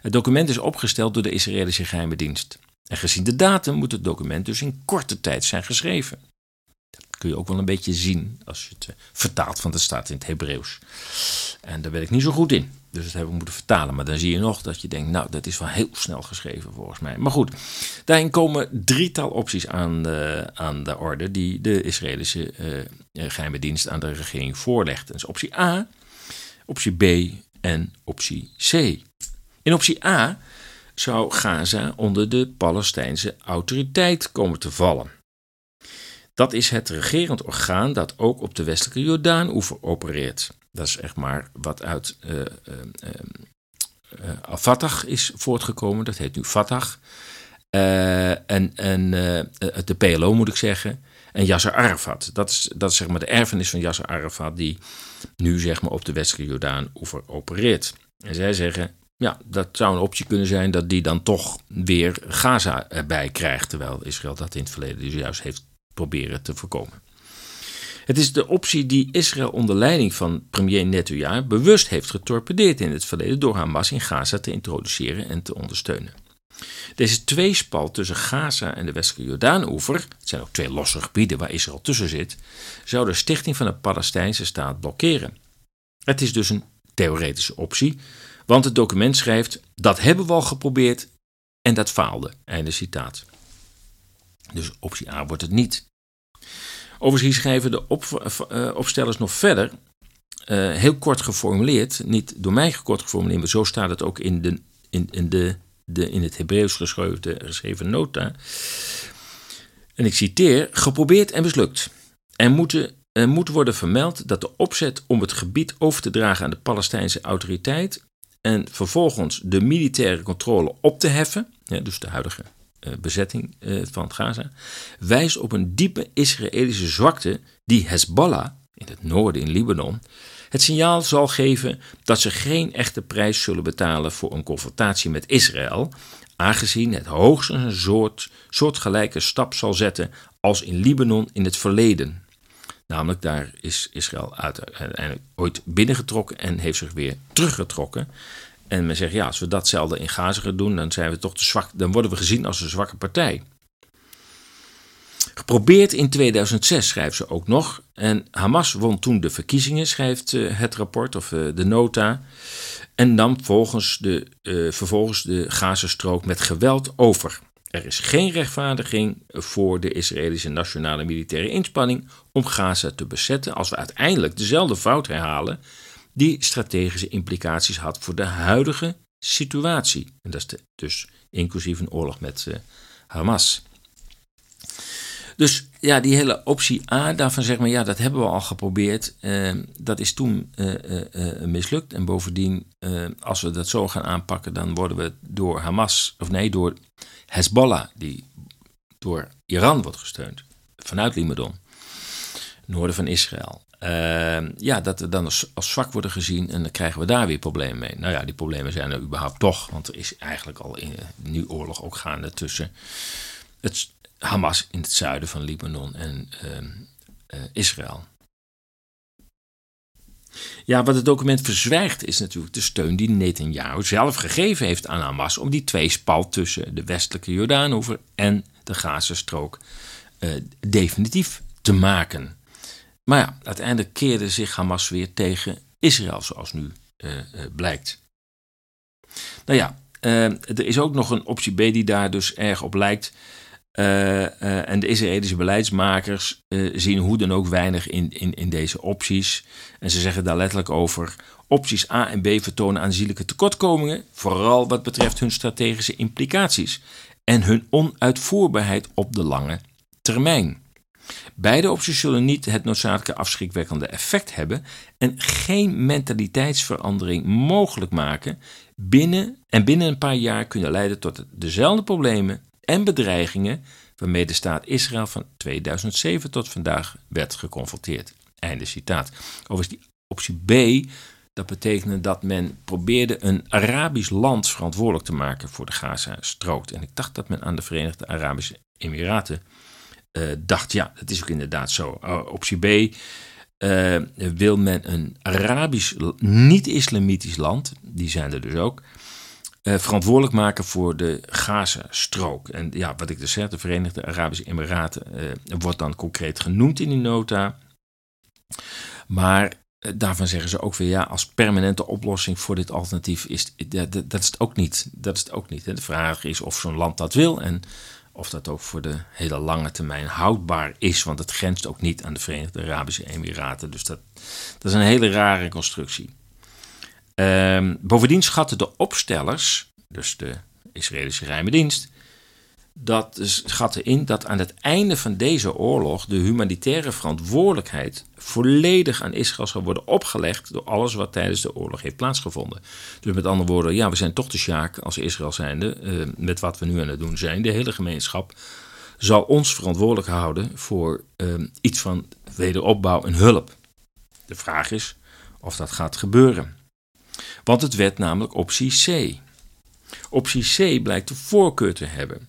Het document is opgesteld door de Israëlische geheime dienst. En gezien de datum moet het document dus in korte tijd zijn geschreven. Dat kun je ook wel een beetje zien als je het eh, vertaalt, want het staat in het Hebreeuws. En daar ben ik niet zo goed in. Dus dat hebben we moeten vertalen. Maar dan zie je nog dat je denkt, nou, dat is wel heel snel geschreven volgens mij. Maar goed, daarin komen drietal opties aan de, aan de orde die de Israëlische uh, geheime dienst aan de regering voorlegt. Dat is optie A, optie B en optie C. In optie A zou Gaza onder de Palestijnse autoriteit komen te vallen. Dat is het regerend orgaan dat ook op de westelijke Jordaan-oever opereert. Dat is echt maar wat uit uh, uh, Al-Fatah is voortgekomen. Dat heet nu Fatah. en en de PLO moet ik zeggen. En Yasser Arafat. Dat is, dat is zeg maar de erfenis van Yasser Arafat die nu zeg maar op de westelijke Jordaan-oever opereert. En zij zeggen, ja, dat zou een optie kunnen zijn dat die dan toch weer Gaza erbij krijgt. Terwijl Israël dat in het verleden dus juist heeft proberen te voorkomen. Het is de optie die Israël onder leiding van premier Netanyahu bewust heeft getorpedeerd in het verleden door Hamas in Gaza te introduceren en te ondersteunen. Deze tweespal tussen Gaza en de westelijke Jordaanoever, het zijn ook twee losse gebieden waar Israël tussen zit, zou de stichting van de Palestijnse staat blokkeren. Het is dus een theoretische optie, want het document schrijft: dat hebben we al geprobeerd en dat faalde. Einde citaat. Dus optie A wordt het niet. Overigens schrijven de op, uh, opstellers nog verder, uh, heel kort geformuleerd, niet door mij kort geformuleerd, maar zo staat het ook in, de, in, in, de, de, in het Hebreeuws geschreven, geschreven nota. En ik citeer: geprobeerd en mislukt. Er moeten moet worden vermeld dat de opzet om het gebied over te dragen aan de Palestijnse autoriteit en vervolgens de militaire controle op te heffen, dus de huidige uh, bezetting uh, van Gaza, wijst op een diepe Israëlische zwakte die Hezbollah, in het noorden in Libanon, het signaal zal geven dat ze geen echte prijs zullen betalen voor een confrontatie met Israël, aangezien het hoogstens een soort, soortgelijke stap zal zetten als in Libanon in het verleden. Namelijk, daar is Israël uiteindelijk ooit binnengetrokken en heeft zich weer teruggetrokken. En men zegt, ja, als we datzelfde in Gaza gaan doen, dan zijn we toch te zwak. Dan worden we gezien als een zwakke partij. Geprobeerd in 2006, schrijft ze ook nog. En Hamas won toen de verkiezingen, schrijft uh, het rapport of uh, de nota. En nam volgens de, vervolgens de Gazastrook met geweld over. Er is geen rechtvaardiging voor de Israëlische nationale militaire inspanning om Gaza te bezetten als we uiteindelijk dezelfde fout herhalen die strategische implicaties had voor de huidige situatie. En dat is dus inclusief een oorlog met uh, Hamas. Dus ja, die hele optie A, daarvan zeg maar, ja, dat hebben we al geprobeerd. Uh, dat is toen uh, mislukt. En bovendien, als we dat zo gaan aanpakken, dan worden we door Hamas, of nee, door Hezbollah, die door Iran wordt gesteund, vanuit Libanon, noorden van Israël. Uh, ja, dat we dan als, zwak worden gezien en dan krijgen we daar weer problemen mee. Nou ja, die problemen zijn er überhaupt toch, want er is eigenlijk al in, nu oorlog ook gaande tussen het Hamas in het zuiden van Libanon en uh, uh, Israël. Ja, wat het document verzwijgt is natuurlijk de steun die Netanyahu zelf gegeven heeft aan Hamas om die tweespal tussen de westelijke Jordaanoever en de Gazastrook uh, definitief te maken. Maar ja, uiteindelijk keerde zich Hamas weer tegen Israël, zoals nu uh, uh, blijkt. Nou ja, er is ook nog een optie B die daar dus erg op lijkt. Uh, uh, en de Israëlische beleidsmakers uh, zien hoe dan ook weinig in, in, in deze opties. En ze zeggen daar letterlijk over: opties A en B vertonen aanzienlijke tekortkomingen, vooral wat betreft hun strategische implicaties en hun onuitvoerbaarheid op de lange termijn. Beide opties zullen niet het noodzakelijke afschrikwekkende effect hebben en geen mentaliteitsverandering mogelijk maken binnen en binnen een paar jaar kunnen leiden tot dezelfde problemen en bedreigingen waarmee de staat Israël van 2007 tot vandaag werd geconfronteerd. Einde citaat. Overigens die optie B, dat betekende dat men probeerde een Arabisch land verantwoordelijk te maken voor de Gaza-strook. En ik dacht dat men aan de Verenigde Arabische Emiraten uh, dacht, ja, dat is ook inderdaad zo. Uh, optie B, uh, wil men een Arabisch, niet-islamitisch land, die zijn er dus ook, eh, verantwoordelijk maken voor de Gaza-strook. En ja, wat ik dus zeg, de Verenigde Arabische Emiraten eh, wordt dan concreet genoemd in die nota. Maar eh, daarvan zeggen ze ook weer, ja, als permanente oplossing voor dit alternatief is, dat, dat, is het ook niet. Dat is het ook niet. Hè. De vraag is of zo'n land dat wil en of dat ook voor de hele lange termijn houdbaar is, want het grenst ook niet aan de Verenigde Arabische Emiraten. Dus dat, dat is een hele rare constructie. Um, bovendien schatten de opstellers, dus de Israëlische geheime dienst, dat schatten in dat aan het einde van deze oorlog de humanitaire verantwoordelijkheid volledig aan Israël zal worden opgelegd door alles wat tijdens de oorlog heeft plaatsgevonden. Dus met andere woorden, ja, we zijn toch de sjaak als Israël zijnde, uh, met wat we nu aan het doen zijn. De hele gemeenschap zal ons verantwoordelijk houden voor uh, iets van wederopbouw en hulp. De vraag is of dat gaat gebeuren. Want het werd namelijk optie C. Optie C blijkt de voorkeur te hebben.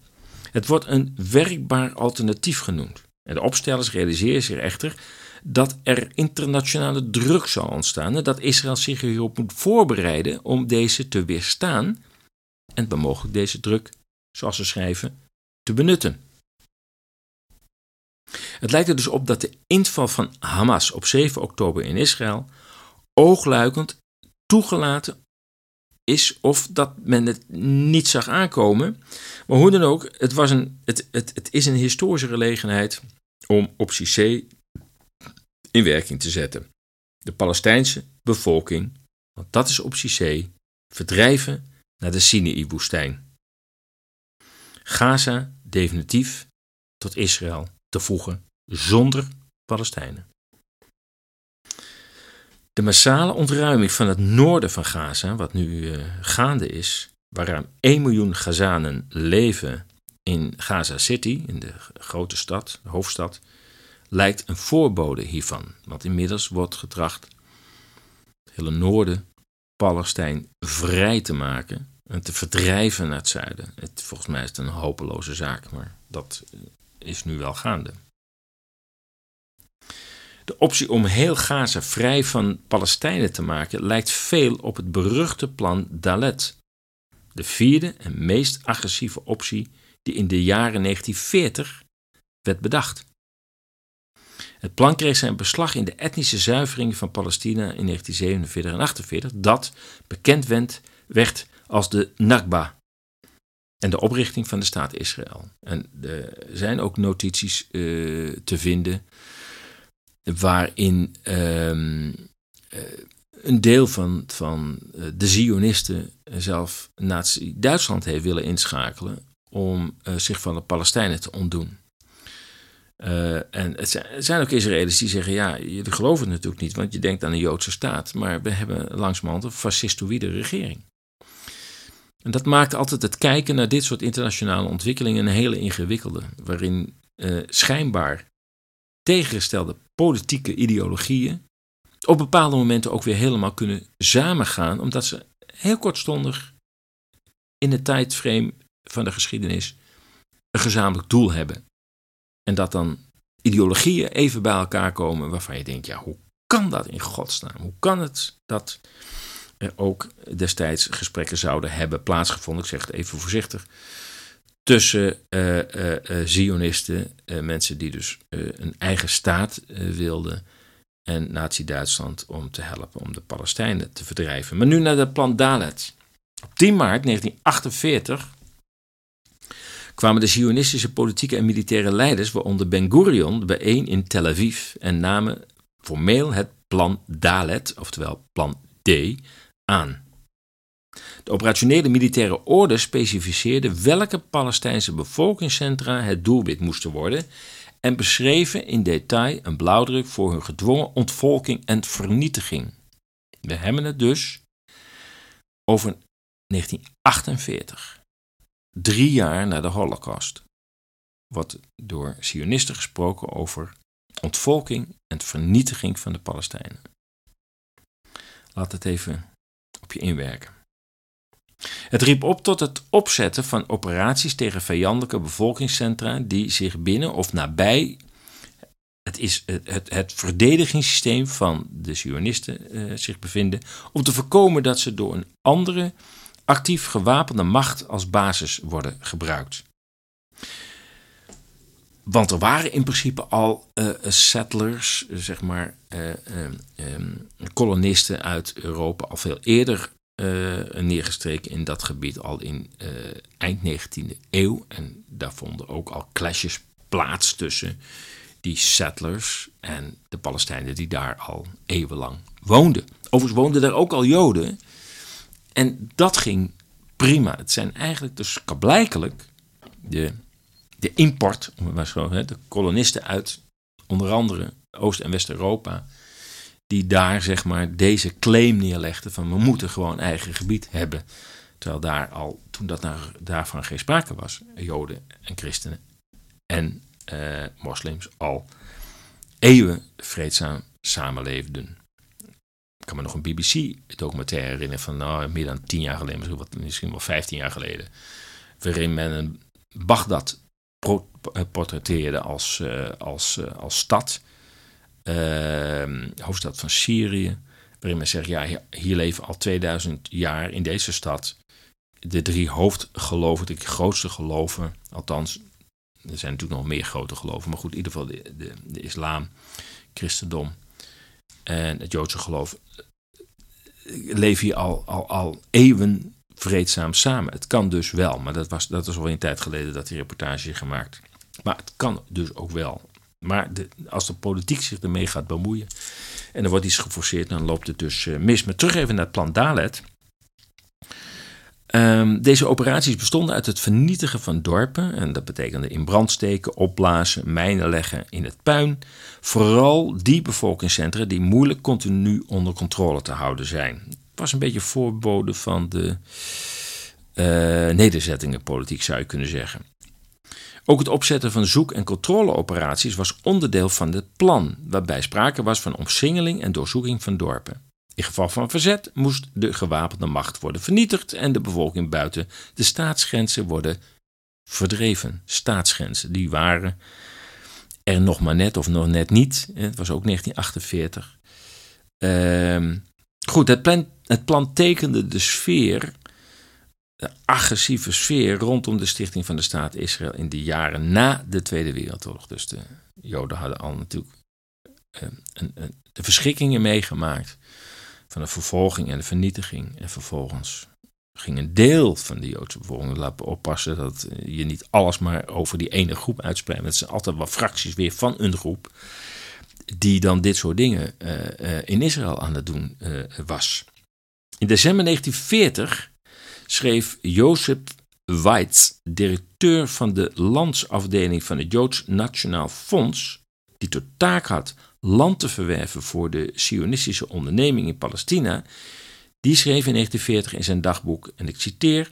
Het wordt een werkbaar alternatief genoemd. En de opstellers realiseren zich echter dat er internationale druk zal ontstaan en dat Israël zich hierop moet voorbereiden om deze te weerstaan en mogelijk deze druk, zoals ze schrijven, te benutten. Het lijkt er dus op dat de inval van Hamas op 7 oktober in Israël oogluikend toegelaten is of dat men het niet zag aankomen. Maar hoe dan ook, het, was een, het, het, het is een historische gelegenheid om optie C in werking te zetten. De Palestijnse bevolking, want dat is optie C, verdrijven naar de Sinai-woestijn. Gaza definitief tot Israël te voegen zonder Palestijnen. De massale ontruiming van het noorden van Gaza, wat nu uh, gaande is, waar ruim 1 miljoen Gazanen leven in Gaza City, in de grote stad, de hoofdstad, lijkt een voorbode hiervan. Want inmiddels wordt getracht het hele noorden, Palestijn, vrij te maken en te verdrijven naar het zuiden. Het, volgens mij is het een hopeloze zaak, maar dat eh, is nu wel gaande. De optie om heel Gaza vrij van Palestijnen te maken lijkt veel op het beruchte plan Dalet, de vierde en meest agressieve optie die in de jaren 1940 werd bedacht. Het plan kreeg zijn beslag in de etnische zuivering van Palestina in 1947 en 1948, dat bekend werd als de Nakba en de oprichting van de staat Israël. En er zijn ook notities uh, te vinden waarin um, uh, een deel van, van uh, de Zionisten zelf Nazi-Duitsland heeft willen inschakelen om uh, zich van de Palestijnen te ontdoen. en het zijn, ook Israëli's die zeggen: ja, jullie geloven het natuurlijk niet, want je denkt aan een Joodse staat, maar we hebben langzamerhand een fascistoïde regering. En dat maakt altijd het kijken naar dit soort internationale ontwikkelingen een hele ingewikkelde, waarin schijnbaar tegengestelde politieke ideologieën op bepaalde momenten ook weer helemaal kunnen samengaan, omdat ze heel kortstondig in het tijdframe van de geschiedenis een gezamenlijk doel hebben. En dat dan ideologieën even bij elkaar komen waarvan je denkt, ja, hoe kan dat in godsnaam? Hoe kan het dat er ook destijds gesprekken zouden hebben plaatsgevonden, ik zeg het even voorzichtig, tussen uh, uh, Zionisten, mensen die dus een eigen staat wilden, en Nazi-Duitsland om te helpen om de Palestijnen te verdrijven. Maar nu naar het plan Dalet. Op 10 maart 1948 kwamen de Zionistische politieke en militaire leiders, waaronder Ben Gurion, bijeen in Tel Aviv en namen formeel het plan Dalet, oftewel plan D, aan. De operationele militaire orde specificeerde welke Palestijnse bevolkingscentra het doelwit moesten worden en beschreven in detail een blauwdruk voor hun gedwongen ontvolking en vernietiging. We hebben het dus over 1948, drie jaar na de Holocaust, wordt door Zionisten gesproken over ontvolking en vernietiging van de Palestijnen. Laat het even op je inwerken. Het riep op tot het opzetten van operaties tegen vijandelijke bevolkingscentra die zich binnen of nabij het, is het, het, het verdedigingssysteem van de Zionisten uh, zich bevinden, om te voorkomen dat ze door een andere actief gewapende macht als basis worden gebruikt. Want er waren in principe al uh, settlers, zeg maar, uh, uh, kolonisten uit Europa al veel eerder neergestreken in dat gebied, al in eind 19e eeuw. En daar vonden ook al clashes plaats tussen die settlers en de Palestijnen die daar al eeuwenlang woonden. Overigens woonden daar ook al Joden. En dat ging prima. Het zijn eigenlijk dus blijkelijk de de import, de kolonisten uit onder andere Oost- en West-Europa, die daar zeg maar deze claim neerlegden van we moeten gewoon eigen gebied hebben. Terwijl daar al, toen dat naar, daarvan geen sprake was, Joden en christenen en eh, moslims al eeuwen vreedzaam samenleefden. Ik kan me nog een BBC-documentaire herinneren van nou, meer dan tien jaar geleden, misschien, wat, misschien wel vijftien jaar geleden, waarin men een Bagdad eh, portretteerde als, uh, als, als stad, hoofdstad van Syrië, waarin men zegt, ja, hier leven al 2000 jaar in deze stad de drie hoofdgeloven, de grootste geloven, althans, er zijn natuurlijk nog meer grote geloven, maar goed, in ieder geval de, de, de islam, christendom en het Joodse geloof leven hier al, al, al eeuwen vreedzaam samen. Het kan dus wel, maar dat was, dat is al een tijd geleden dat die reportage is gemaakt. Maar het kan dus ook wel. Maar de, als de politiek zich ermee gaat bemoeien en er wordt iets geforceerd, dan loopt het dus uh, mis. Maar terug even naar het plan Dalet. Um, deze operaties bestonden uit het vernietigen van dorpen. En dat betekende in brand steken, opblazen, mijnen leggen in het puin. Vooral die bevolkingscentra die moeilijk continu onder controle te houden zijn was een beetje voorbode van de uh, nederzettingenpolitiek, zou je kunnen zeggen. Ook het opzetten van zoek- en controleoperaties was onderdeel van het plan, waarbij sprake was van omsingeling en doorzoeking van dorpen. In geval van verzet moest de gewapende macht worden vernietigd en de bevolking buiten de staatsgrenzen worden verdreven. Staatsgrenzen, die waren er nog maar net of nog net niet. Het was ook 1948. Uh, Goed, het plan, het plan tekende de sfeer, de agressieve sfeer rondom de stichting van de staat Israël in de jaren na de Tweede Wereldoorlog. Dus de Joden hadden al natuurlijk uh, een, een, de verschrikkingen meegemaakt van de vervolging en de vernietiging. En vervolgens ging een deel van de Joodse bevolking, laten oppassen dat je niet alles maar over die ene groep uitspreidt. Het zijn altijd wel fracties weer van een groep die dan dit soort dingen uh, in Israël aan het doen was. In december 1940 schreef Jozef Weitz, directeur van de landsafdeling van het Joods Nationaal Fonds, die tot taak had land te verwerven voor de Sionistische onderneming in Palestina, die schreef in 1940 in zijn dagboek, en ik citeer: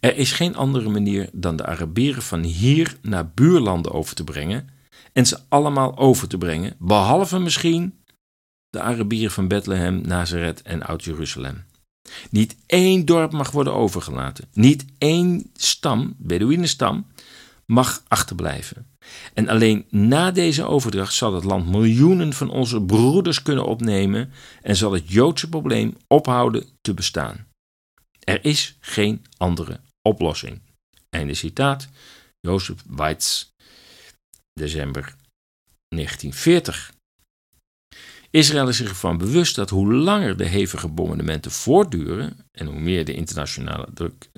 Er is geen andere manier dan de Arabieren van hier naar buurlanden over te brengen en ze allemaal over te brengen, behalve misschien de Arabieren van Bethlehem, Nazareth en Oud-Jeruzalem. Niet één dorp mag worden overgelaten. Niet één stam, Bedouinenstam, mag achterblijven. En alleen na deze overdracht zal het land miljoenen van onze broeders kunnen opnemen en zal het Joodse probleem ophouden te bestaan. Er is geen andere oplossing. Einde citaat. Jozef Weitz december 1940. Israël is zich ervan bewust dat hoe langer de hevige bombardementen voortduren en hoe meer de internationale druk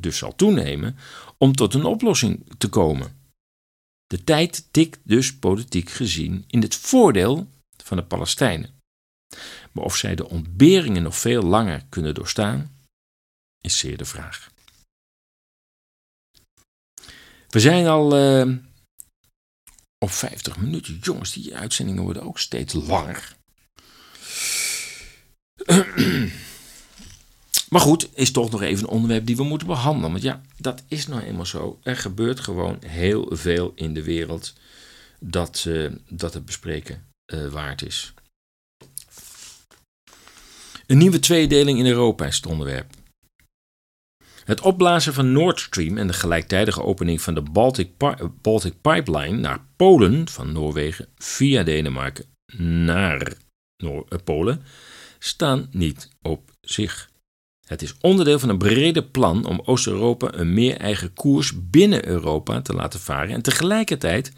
dus zal toenemen om tot een oplossing te komen. De tijd tikt dus politiek gezien in het voordeel van de Palestijnen. Maar of zij de ontberingen nog veel langer kunnen doorstaan, is zeer de vraag. We zijn al uh, op 50 minuten. Jongens, die uitzendingen worden ook steeds langer. Maar goed, is toch nog even een onderwerp die we moeten behandelen. Want ja, dat is nou eenmaal zo. Er gebeurt gewoon heel veel in de wereld dat, uh, dat het bespreken uh, waard is. Een nieuwe tweedeling in Europa is het onderwerp. Het opblazen van Nord Stream en de gelijktijdige opening van de Baltic, Baltic Pipeline naar Polen van Noorwegen via Denemarken naar Noor eh, Polen staan niet op zich. Het is onderdeel van een breder plan om Oost-Europa een meer eigen koers binnen Europa te laten varen en tegelijkertijd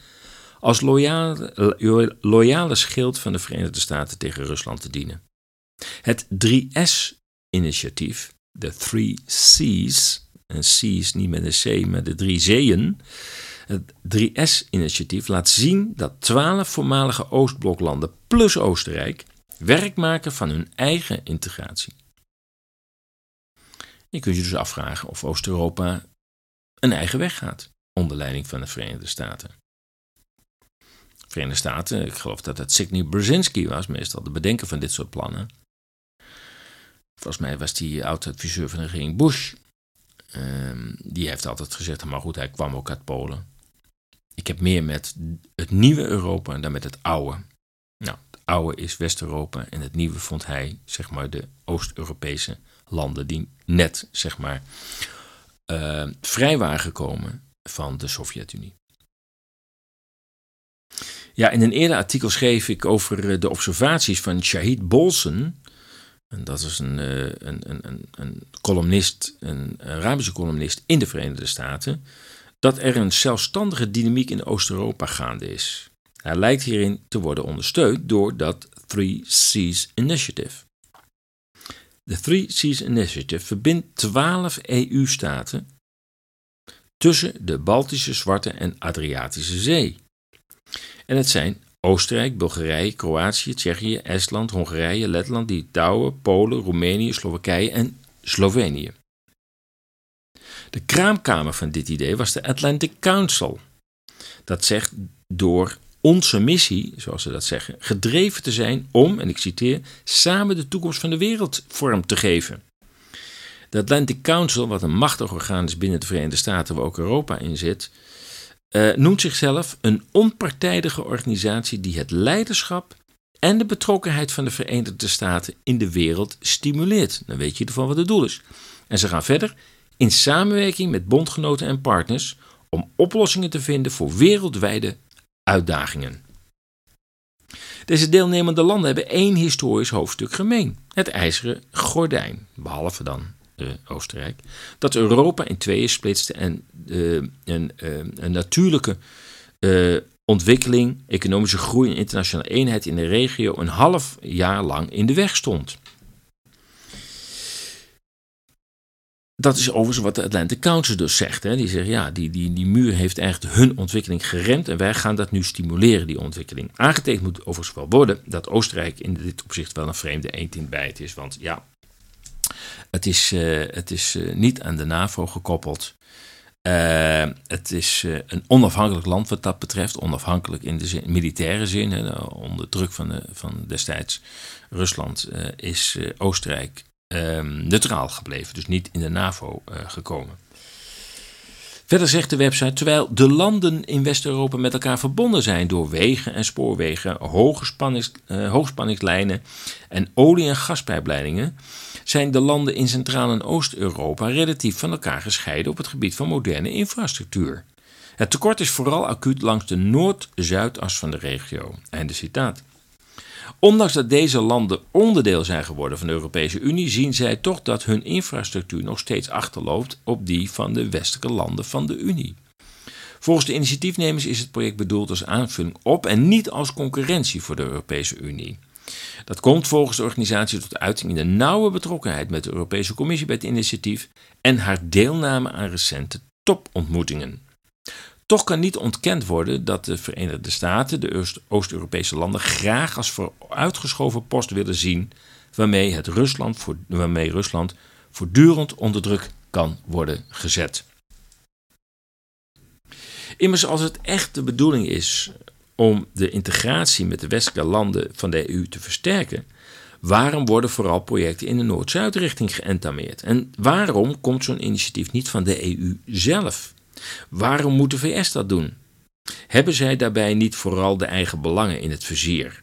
als loyale, loyale schild van de Verenigde Staten tegen Rusland te dienen. Het 3S-initiatief, de Three C's, en C is niet met een C, maar de drie zeeën. Het 3S-initiatief laat zien dat twaalf voormalige Oostbloklanden plus Oostenrijk werk maken van hun eigen integratie. Je kunt je dus afvragen of Oost-Europa een eigen weg gaat onder leiding van de Verenigde Staten. De Verenigde Staten, ik geloof dat het Sidney Brzezinski was, meestal de bedenker van dit soort plannen. Volgens mij was hij oud-adviseur van de regering Bush. Um, die heeft altijd gezegd, maar goed, hij kwam ook uit Polen. Ik heb meer met het nieuwe Europa dan met het oude. Oude is West-Europa en het nieuwe vond hij, zeg maar, de Oost-Europese landen die net, zeg maar, uh, vrij waren gekomen van de Sovjet-Unie. Ja, in een eerder artikel schreef ik over eh, de observaties van Shahid Bolsen. En dat is een, uh, een, een, een, columnist, een Arabische columnist in de Verenigde Staten. Dat er een zelfstandige dynamiek in Oost-Europa gaande is. Hij lijkt hierin te worden ondersteund door dat Three Seas Initiative. De Three Seas Initiative verbindt twaalf EU-staten tussen de Baltische, Zwarte en Adriatische Zee. En het zijn Oostenrijk, Bulgarije, Kroatië, Tsjechië, Estland, Hongarije, Letland, Litouwen, Polen, Roemenië, Slowakije en Slovenië. De kraamkamer van dit idee was de Atlantic Council. Dat zegt door onze missie, zoals ze dat zeggen, gedreven te zijn om, en ik citeer, samen de toekomst van de wereld vorm te geven. De Atlantic Council, wat een machtig orgaan is binnen de Verenigde Staten, waar ook Europa in zit, uh, noemt zichzelf een onpartijdige organisatie die het leiderschap en de betrokkenheid van de Verenigde Staten in de wereld stimuleert. Dan weet je ervan wat het doel is. En ze gaan verder in samenwerking met bondgenoten en partners om oplossingen te vinden voor wereldwijde uitdagingen. Deze deelnemende landen hebben één historisch hoofdstuk gemeen: het ijzeren gordijn, behalve dan Oostenrijk, dat Europa in tweeën splitste en een, uh, een, natuurlijke ontwikkeling, economische groei en internationale eenheid in de regio een half jaar lang in de weg stond. Dat is overigens wat de Atlantic Council dus zegt. Hè. Die zegt, ja, die, die, die muur heeft eigenlijk hun ontwikkeling geremd en wij gaan dat nu stimuleren, die ontwikkeling. Aangetekend moet overigens wel worden dat Oostenrijk in dit opzicht wel een vreemde eend in bijt is. Want ja, het is, uh, het is uh, niet aan de NAVO gekoppeld. Uh, het is een onafhankelijk land wat dat betreft. Onafhankelijk in de militaire zin. Onder druk van, de, van destijds Rusland is Oostenrijk Ehm, neutraal gebleven, dus niet in de NAVO uh, gekomen. Verder zegt de website, terwijl de landen in West-Europa met elkaar verbonden zijn door wegen en spoorwegen, uh, hoogspanningslijnen en olie- en gaspijpleidingen, zijn de landen in Centraal- en Oost-Europa relatief van elkaar gescheiden op het gebied van moderne infrastructuur. Het tekort is vooral acuut langs de noord-zuidas van de regio. Einde citaat. Ondanks dat deze landen onderdeel zijn geworden van de Europese Unie, zien zij toch dat hun infrastructuur nog steeds achterloopt op die van de westelijke landen van de Unie. Volgens de initiatiefnemers is het project bedoeld als aanvulling op en niet als concurrentie voor de Europese Unie. Dat komt volgens de organisatie tot uiting in de nauwe betrokkenheid met de Europese Commissie bij het initiatief en haar deelname aan recente topontmoetingen. Toch kan niet ontkend worden dat de Verenigde Staten de Oost-Europese landen graag als vooruitgeschoven post willen zien waarmee, het Rusland, waarmee Rusland voortdurend onder druk kan worden gezet. Immers, als het echt de bedoeling is om de integratie met de westelijke landen van de EU te versterken, waarom worden vooral projecten in de Noord-Zuid-richting geëntameerd? En waarom komt zo'n initiatief niet van de EU zelf? Waarom moet de VS dat doen? Hebben zij daarbij niet vooral de eigen belangen in het vizier?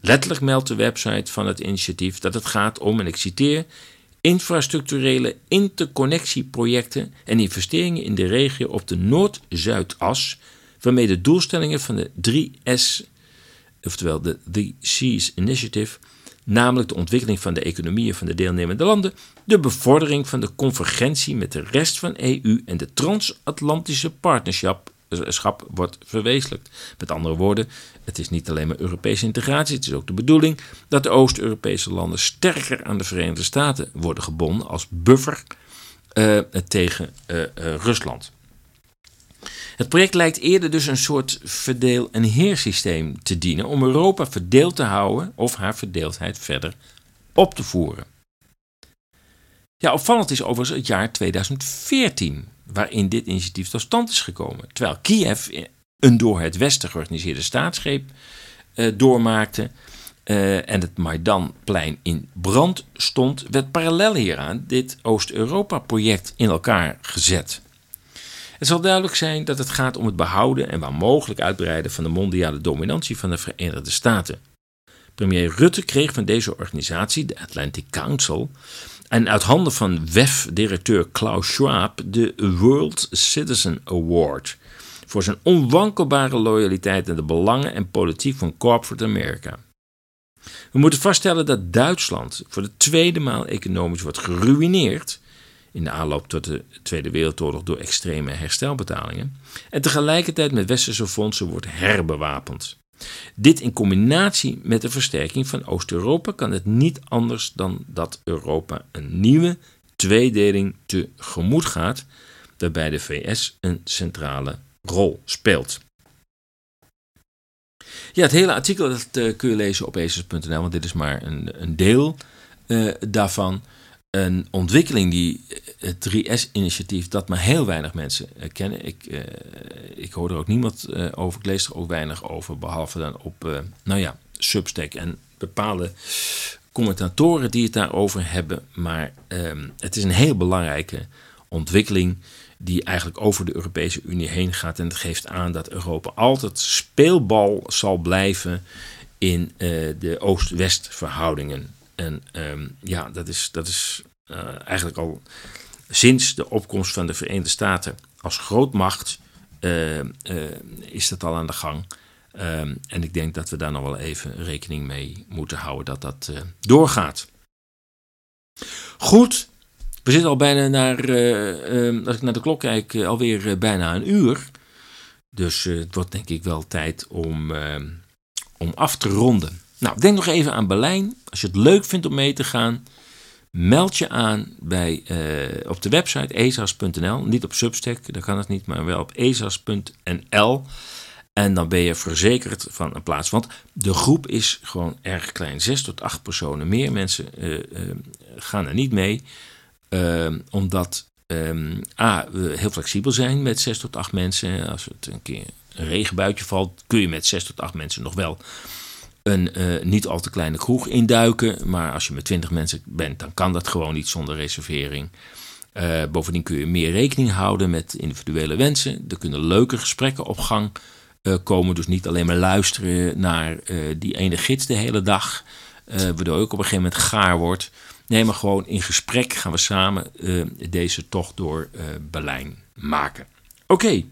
Letterlijk meldt de website van het initiatief dat het gaat om, en ik citeer, infrastructurele interconnectieprojecten en investeringen in de regio op de Noord-Zuidas, waarmee de doelstellingen van de 3S, oftewel de 3 Seas Initiative, namelijk de ontwikkeling van de economieën van de deelnemende landen, de bevordering van de convergentie met de rest van EU en de transatlantische partnerschap schap wordt verwezenlijkt. Met andere woorden, het is niet alleen maar Europese integratie, het is ook de bedoeling dat de Oost-Europese landen sterker aan de Verenigde Staten worden gebonden als buffer uh, tegen uh, uh, Rusland. Het project lijkt eerder dus een soort verdeel- en heersysteem te dienen om Europa verdeeld te houden of haar verdeeldheid verder op te voeren. Ja, opvallend is overigens het jaar 2014 waarin dit initiatief tot stand is gekomen. Terwijl Kiev een door het Westen georganiseerde staatsgreep uh, doormaakte uh, en het Maidanplein in brand stond, werd parallel hieraan dit Oost-Europa-project in elkaar gezet. Het zal duidelijk zijn dat het gaat om het behouden en waar mogelijk uitbreiden van de mondiale dominantie van de Verenigde Staten. Premier Rutte kreeg van deze organisatie, de Atlantic Council, en uit handen van WEF-directeur Klaus Schwab de World Citizen Award voor zijn onwankelbare loyaliteit aan de belangen en politiek van corporate America. We moeten vaststellen dat Duitsland voor de tweede maal economisch wordt geruineerd in de aanloop tot de Tweede Wereldoorlog door extreme herstelbetalingen en tegelijkertijd met westerse fondsen wordt herbewapend. Dit in combinatie met de versterking van Oost-Europa kan het niet anders dan dat Europa een nieuwe tweedeling tegemoet gaat, waarbij de VS een centrale rol speelt. Ja, het hele artikel dat, uh, kun je lezen op ezers.nl, want dit is maar een, een deel uh, daarvan een ontwikkeling die het 3S-initiatief, dat maar heel weinig mensen uh, kennen. Ik, uh, ik hoor er ook niemand over, ik lees er ook weinig over, behalve dan op, nou ja, Substack en bepaalde commentatoren die het daarover hebben. Maar ehm, het is een heel belangrijke ontwikkeling die eigenlijk over de Europese Unie heen gaat. En het geeft aan dat Europa altijd speelbal zal blijven in de Oost-West verhoudingen. En um, ja, dat is, dat is uh, eigenlijk al sinds de opkomst van de Verenigde Staten als grootmacht uh, is dat al aan de gang. Um, en ik denk dat we daar nog wel even rekening mee moeten houden dat dat doorgaat. Goed, we zitten al bijna naar, ehm, als ik naar de klok kijk, alweer bijna een uur. Dus het wordt denk ik wel tijd om, om af te ronden. Nou, denk nog even aan Berlijn. Als je het leuk vindt om mee te gaan, meld je aan bij, uh, op de website ezas.nl. Niet op Substack, daar kan het niet, maar wel op ezas.nl. En dan ben je verzekerd van een plaats. Want de groep is gewoon erg klein. Zes tot acht personen. Meer mensen uh, uh, gaan er niet mee. omdat um, A, we heel flexibel zijn met zes tot acht mensen. Als het een keer een regenbuitje valt, kun je met zes tot acht mensen nog wel een uh, niet al te kleine kroeg induiken. Maar als je met 20 mensen bent, dan kan dat gewoon niet zonder reservering. Uh, bovendien kun je meer rekening houden met individuele wensen. Er kunnen leuke gesprekken op gang uh, komen. Dus niet alleen maar luisteren naar die ene gids de hele dag. waardoor je ook op een gegeven moment gaar wordt. Nee, maar gewoon in gesprek gaan we samen deze tocht door Berlijn maken. Oké.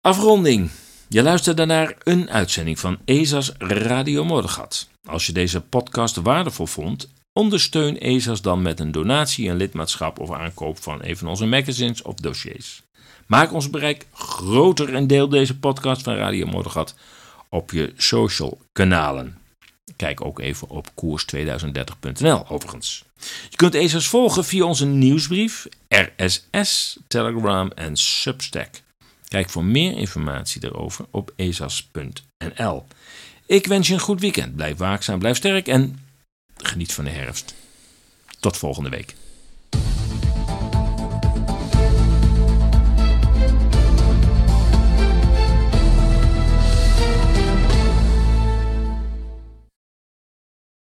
Afronding. Je luisterde naar een uitzending van ESA's Radio Moddergat. Als je deze podcast waardevol vond, ondersteun ESA's dan met een donatie, een lidmaatschap of aankoop van een van onze magazines of dossiers. Maak ons bereik groter en deel deze podcast van Radio Moddergat op je social kanalen. Kijk ook even op koers2030.nl overigens. Je kunt ESA's volgen via onze nieuwsbrief, RSS, Telegram en Substack. Kijk voor meer informatie daarover op ezas.nl. Ik wens je een goed weekend. Blijf waakzaam, blijf sterk en geniet van de herfst. Tot volgende week.